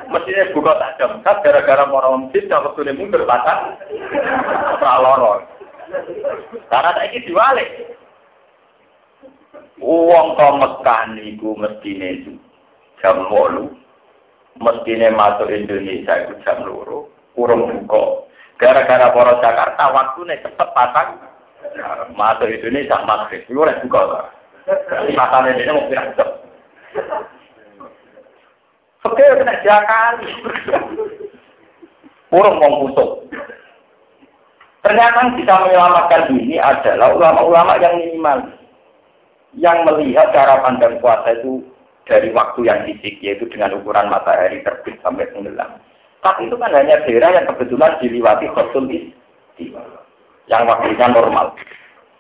Mestinya buka takjub. Kan gara-gara mau masjid, kalau sudah mundur batang, praloro. Karena tak ini diwalik. Uang kau Mekah niku mestine jam bolu. Mestine masuk Indonesia itu jam loro. Kurang buka. Gara-gara para Jakarta waktunya cepet patang. Masuk Indonesia maghrib. Itu buka. Matanya ini mau pirang Oke, kena jakali. Urung mau kusuk. Ternyata bisa menyelamatkan ini adalah ulama-ulama yang minimal. Yang melihat cara pandang puasa itu dari waktu yang fisik, yaitu dengan ukuran matahari terbit sampai tenggelam. Tapi itu kan hanya daerah yang kebetulan diliwati khosul yang waktunya normal.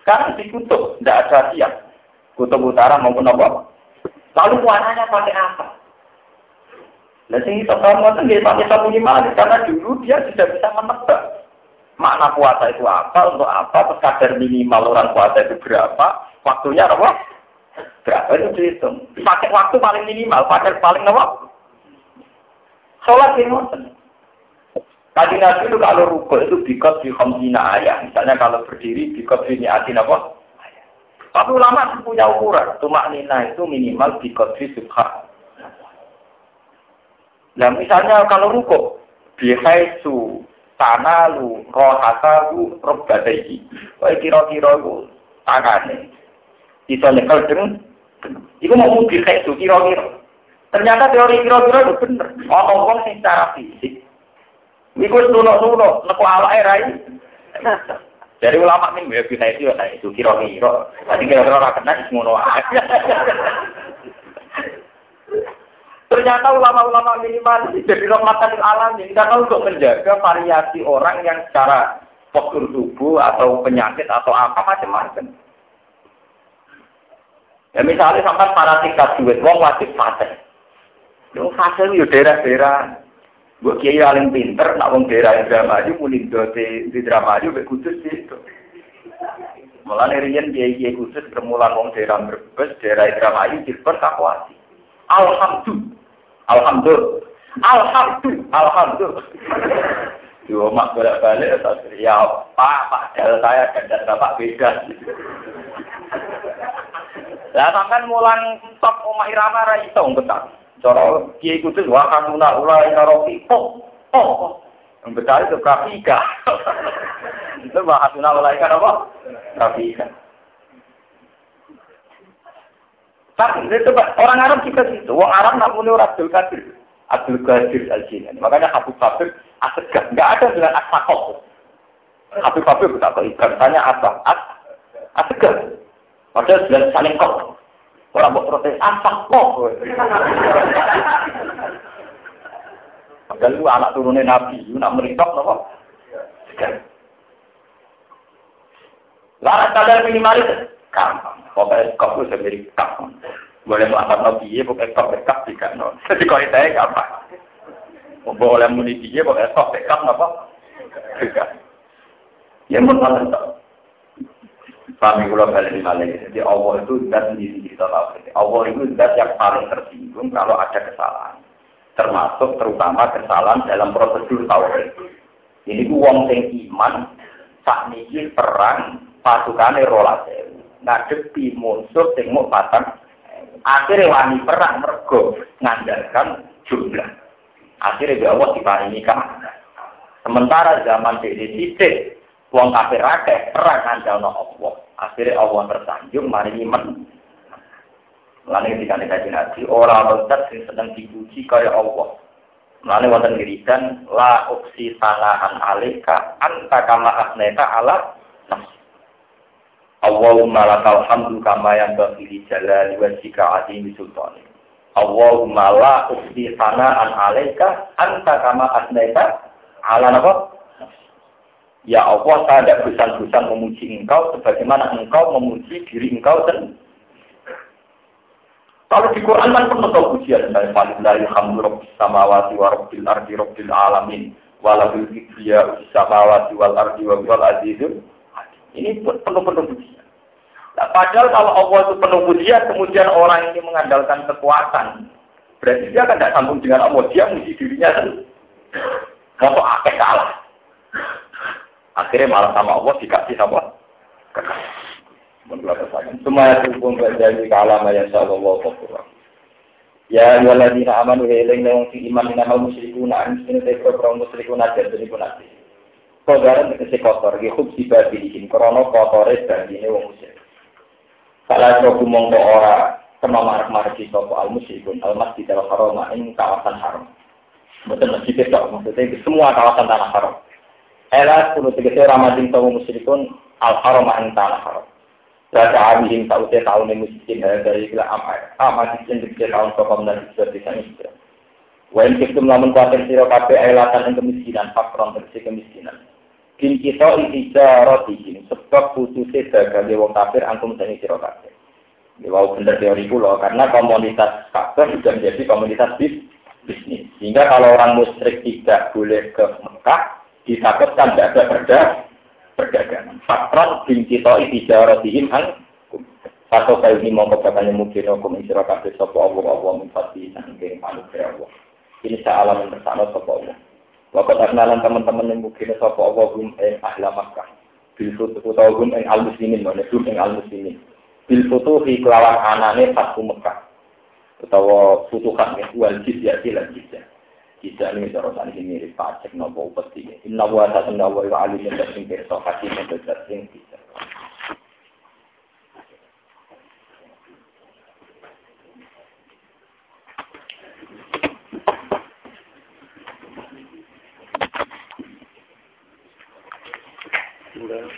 Sekarang di kutub, tidak ada siap. Kutub utara maupun apa? Lalu warnanya pakai apa? Nah, itu kamu itu pakai satu lima karena dulu dia sudah bisa menebak makna puasa itu apa, untuk apa, terus kadar minimal orang puasa itu berapa, waktunya apa? Berapa itu dihitung. Pakai waktu paling minimal, pakai paling apa? Sholat di Tadi Nabi itu kalau rukuk itu bikot di khomsina ayat. Misalnya kalau berdiri bikot di niatin apa? Tapi ulama punya ukuran. Tumak nina itu minimal di kodri subha. Nah misalnya kalau ruko, bihaisu tanalu rohatahu robbadaihi. Wah kira-kira itu tangannya. Bisa nyekel dengan Iku mau bihaisu kira-kira. Ternyata teori kira-kira itu bener. Orang-orang secara fisik. Iku nuno-nuno, neku awake rai. Dari ulama ini ya bisa itu ya itu kira-kira. Tadi kira-kira ora kena ngono <laughs> Ternyata ulama-ulama minimal jadi rahmatan alamin karena untuk menjaga variasi orang yang secara postur tubuh atau penyakit atau apa macam-macam. Ya misalnya sampai para tingkat duit, wong wajib fase. Yang fase itu daerah-daerah Gue kiai paling pinter, nak wong daerah Indramayu, muni dote di Indramayu, gue kudus itu. Malah nerian kiai kiai kudus bermulan wong daerah berbes, daerah Indramayu, jilbar kakwasi. Alhamdulillah, alhamdulillah, alhamdulillah, alhamdulillah. Mak bolak balik, ya pak, pak Del saya dan bapak beda. Lah sampean mulang top omah irama ra iso betah. Cara kiai kudus wa kanuna ulai narofi. Oh, oh, Yang besar itu grafika. <laughs> itu bahasuna ulai kan apa? Grafika. Tapi itu orang Arab kita gitu. Wong Arab nak punya Abdul Qadir. Abdul Qadir Al Jilani. Makanya Habib Habib asegah, nggak ada dengan asakok. Habib Habib kita kok ikan tanya apa? As asegah. Padahal saling kok. Orang mau protes asakok. Padahal itu anak turunnya Nabi, itu nak meritok apa? Larat kadar minimalis, gampang. Pokoknya kok itu sendiri gampang. Boleh melakukan Nabi, ya pokoknya kok dekat tidak non. Jadi kalau saya gampang. Boleh muni dia, pokoknya kok dekat apa? Dekat. Ya menurut Kami kalau balik lagi. Jadi Allah itu zat sendiri kita tahu. Allah itu zat yang paling tersinggung kalau ada kesalahan termasuk terutama kesalahan dalam prosedur tauhid. Ini ku wong sing iman niki perang pasukane rolas ngadepi musuh sing mau patang akhirnya wani perang mergo ngandalkan jumlah akhirnya dia Allah diparingi sementara zaman di titik wong kafir akeh perang ngandalno Allah akhirnya Allah tersanjung maringi men Lalu ketika kita nabi orang loncat yang sedang dipuji kaya Allah. Lalu wonten wiridan la uksi sanaan alika anta kama asneta ala. Allahumma lakal hamdu kama yang bagi jalali wa jika azimi sultani. Allahumma la uksi sanaan alika anta kama asneta ala nafsi. Ya Allah, saya tidak bosan-bosan memuji engkau sebagaimana engkau memuji diri engkau sendiri. Kalau di Quran kan penuh tahu pujian dari Walillahi hamdu rabbis samawati wa rabbil ardi rabbil alamin walahul kibriya samawati wal ardi wa wal azizul ini penuh-penuh pujian. Nah, padahal kalau Allah itu penuh pujian, kemudian orang ini mengandalkan kekuatan, berarti dia akan tidak sambung dengan Allah, dia muji dirinya sendiri. Mau akeh kalah. Akhirnya malah sama Allah dikasih? Kekasih. Semua itu pun terjadi kalam yang Allah Allah Ya waladina amanu heling nang si iman ina hal musyrikuna an sini te program musyrikuna pun ati. Kodaran tegese kotor ge khub siba bihin krana kotore bandine wong musyrik. Salah satu mongko ora kena marak-maraki sapa al musyrikun al masjid al haram ing kawasan haram. Betul masjid itu maksudnya semua kawasan tanah haram. Elas kudu tegese ramadin sapa musyrikun al haram ing tanah haram. Baca amihim taute tahun yang miskin dari kila amai. Amat miskin di tahun sokam dan bisa bisa miskin. Wain kitum lamun kuatir siro kape ailatan yang kemiskinan, fakron tersi kemiskinan. Kin kita rotihim, sebab putusnya dagang wong kafir antum seni siro kape. Ya, wow bener teori pulau, karena komunitas kafir sudah menjadi komunitas bis, bisnis. Sehingga kalau orang musyrik tidak boleh ke Mekah, ditakutkan tidak ada perdagangan perdagangan. Fakron bin kita tijaratihim an satu kali ini mau katanya mungkin mengira kabeh sapa Allah Allah mufati sangking anugerah Allah. Ini salah bersama sapa Allah. Waktu kenalan teman-teman yang mungkin Allah gum ing ahla Makkah. Bil futuh utawa gum ing al muslimin mana gum ing al muslimin. Bil futuh kelawan anane Fathu Mekah. Utawa futuhan wal jizya lan jizya. Tidak ini cara saat ini mirip pajak nopo upeti. Inna wa atas inna wa wa alim yang sing pirsa kasih yang besar sing bisa. Sudah.